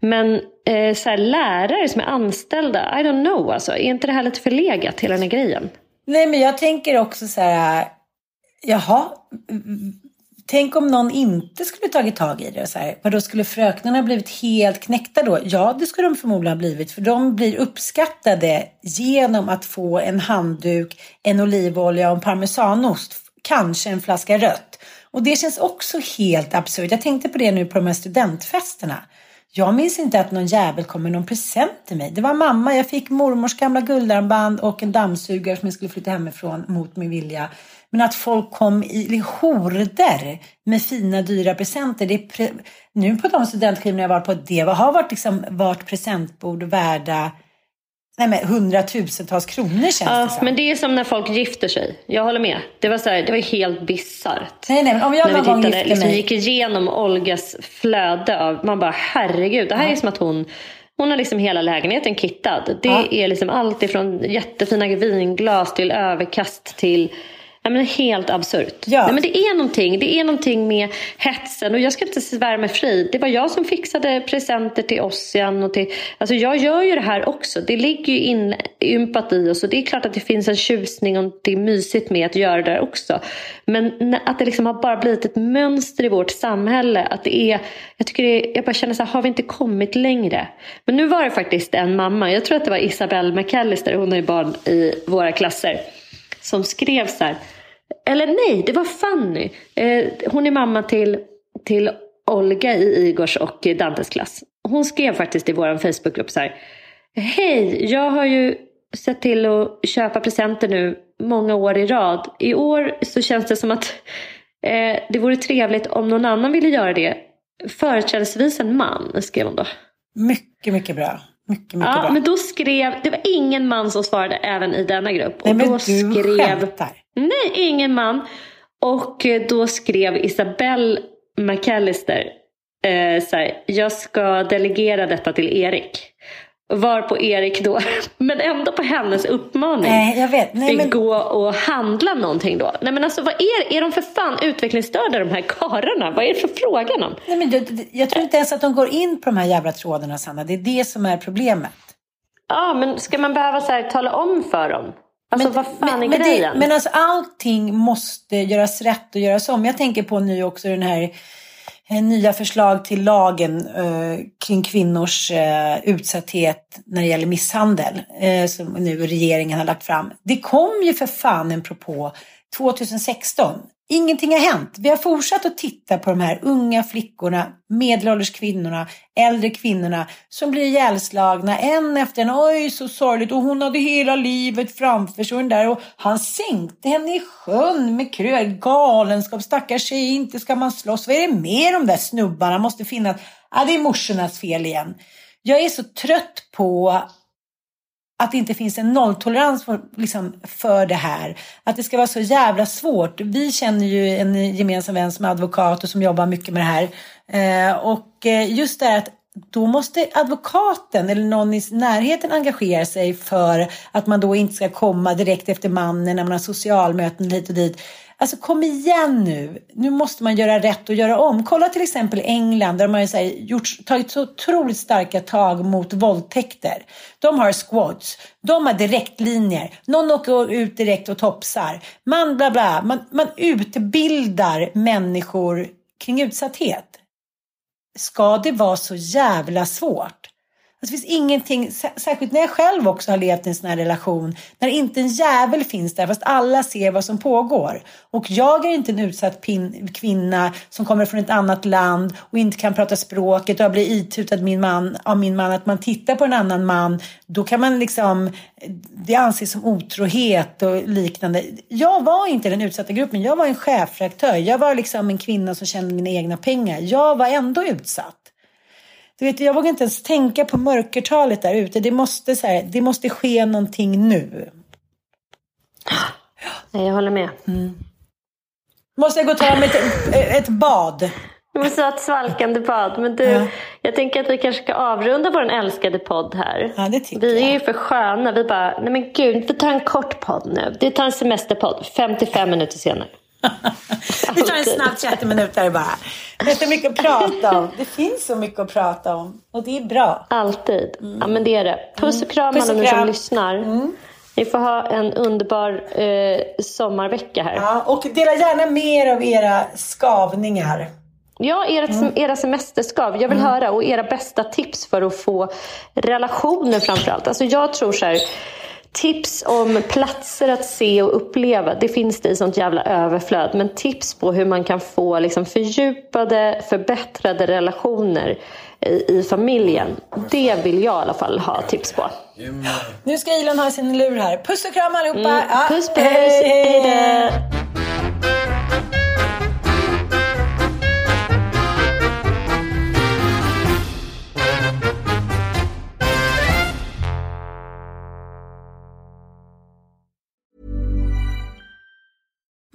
Men eh, så här, lärare som är anställda, I don't know alltså. Är inte det här lite förlegat hela den här grejen? Nej men jag tänker också så här, jaha, Tänk om någon inte skulle tagit tag i det. Och så här, då skulle fröknarna blivit helt knäckta då? Ja, det skulle de förmodligen ha blivit. För de blir uppskattade genom att få en handduk, en olivolja och en parmesanost. Kanske en flaska rött. Och det känns också helt absurt. Jag tänkte på det nu på de här studentfesterna. Jag minns inte att någon jävel kom med någon present till mig. Det var mamma. Jag fick mormors gamla guldarmband och en dammsugare som jag skulle flytta hemifrån mot min vilja. Men att folk kom i horder med fina dyra presenter. Det pre nu på de studentskivorna jag varit på, det har varit, liksom, varit presentbord värda Nej men hundratusentals kronor känns ja, det som. Men det är som när folk gifter sig. Jag håller med. Det var, så här, det var helt bisarrt. Nej, nej, om jag när vi tittade, gifte liksom, mig. gick igenom Olgas flöde av, man bara herregud, det här ja. är som att hon Hon har liksom hela lägenheten kittad. Det Ja. är liksom allt ifrån jättefina vinglas till överkast till Ja, men helt absurt. Ja. Nej, men det, är någonting, det är någonting med hetsen. Och jag ska inte svära mig fri. Det var jag som fixade presenter till Ossian. Och till, alltså jag gör ju det här också. Det ligger ju inympat i oss. Och det är klart att det finns en tjusning och det är mysigt med att göra det där också. Men att det liksom har bara blivit ett mönster i vårt samhälle. Att det är, jag, tycker det är, jag bara känner så här, har vi inte kommit längre? Men nu var det faktiskt en mamma. Jag tror att det var Isabelle McAllister. Hon har ju barn i våra klasser som skrev så här. Eller nej, det var Fanny. Eh, hon är mamma till, till Olga i Igors och Dantes klass. Hon skrev faktiskt i vår Facebookgrupp så här. Hej, jag har ju sett till att köpa presenter nu många år i rad. I år så känns det som att eh, det vore trevligt om någon annan ville göra det. Företrädesvis en man, skrev hon då. Mycket, mycket bra. Mycket, mycket Ja, bra. men då skrev, det var ingen man som svarade även i denna grupp. Nej, och men då du skrev, skämtar. Nej, ingen man. Och eh, då skrev Isabelle McAllister eh, så här, jag ska delegera detta till Erik. Var på Erik då, men ändå på hennes uppmaning, Nej, jag vet. Nej, fick men, gå och handla någonting då. Nej men alltså vad är? Är de för fan utvecklingsstörda de här karlarna? Vad är det för frågan om? nej, men jag, jag tror inte ens att de går in på de här jävla trådarna, Sanna. Det är det som är problemet. Ja, men ska man behöva så här, tala om för dem? Alltså vad fan är men, grejen? Det, men alltså allting måste göras rätt och göras om. Jag tänker på nu också den här Eh, nya förslag till lagen eh, kring kvinnors eh, utsatthet när det gäller misshandel eh, som nu regeringen har lagt fram. Det kom ju för fan en propå 2016. Ingenting har hänt. Vi har fortsatt att titta på de här unga flickorna, medelålders kvinnorna, äldre kvinnorna som blir ihjälslagna en efter en. Oj, så sorgligt. Och hon hade hela livet framför sig. och Där. Och han sänkte henne i sjön med krö. Galenskap, stackars tjej, inte ska man slåss. Vad är det med de där snubbarna? Måste finnas. Ja, det är morsornas fel igen. Jag är så trött på att det inte finns en nolltolerans för, liksom, för det här. Att det ska vara så jävla svårt. Vi känner ju en gemensam vän som är advokat och som jobbar mycket med det här. Eh, och eh, just det här att då måste advokaten eller någon i närheten engagera sig för att man då inte ska komma direkt efter mannen när man har socialmöten hit och dit. Alltså kom igen nu. Nu måste man göra rätt och göra om. Kolla till exempel England där de har ju så här gjort, tagit så otroligt starka tag mot våldtäkter. De har squads. De har direktlinjer. Någon åker ut direkt och topsar. Man bla bla. Man, man utbildar människor kring utsatthet. Ska det vara så jävla svårt? Det finns ingenting, särskilt när jag själv också har levt i en sån här relation, när inte en jävel finns där fast alla ser vad som pågår. Och jag är inte en utsatt pin, kvinna som kommer från ett annat land och inte kan prata språket och jag blir itutad min man, av min man att man tittar på en annan man, då kan man liksom, det anses som otrohet och liknande. Jag var inte den utsatta gruppen, jag var en chefredaktör, jag var liksom en kvinna som tjänade mina egna pengar. Jag var ändå utsatt. Du vet, jag vågar inte ens tänka på mörkertalet där ute. Det måste, så här, det måste ske någonting nu. Nej, jag håller med. Måste jag gå och ta mig ett, ett bad? Vi måste ha ett svalkande bad. Men du, Ja. jag tänker att vi kanske ska avrunda vår älskade podd här. Ja, vi är ju för sköna. Vi bara, nej men gud, vi tar en kort podd nu. Vi tar en semesterpodd, 55 minuter senare. Vi tar en snabb 30 minuter bara. Det är så mycket att prata om. Det finns så mycket att prata om. Och det är bra. Alltid. Ja men det är det. Puss och kram Mm. Alla ni som kram. Mm. lyssnar. Ni får ha en underbar eh, sommarvecka här. Ja, och dela gärna mer av era skavningar. Ja, ert, Mm. era semesterskav. Jag vill höra. Och era bästa tips för att få relationer framförallt. Alltså jag tror så här. Tips om platser att se och uppleva, det finns det i sånt jävla överflöd. Men tips på hur man kan få liksom fördjupade, förbättrade relationer i, i familjen. Det vill jag i alla fall ha tips på. Nu ska Elon ha sin lur här. Puss och kram allihopa. Mm. Puss puss! hej, hej.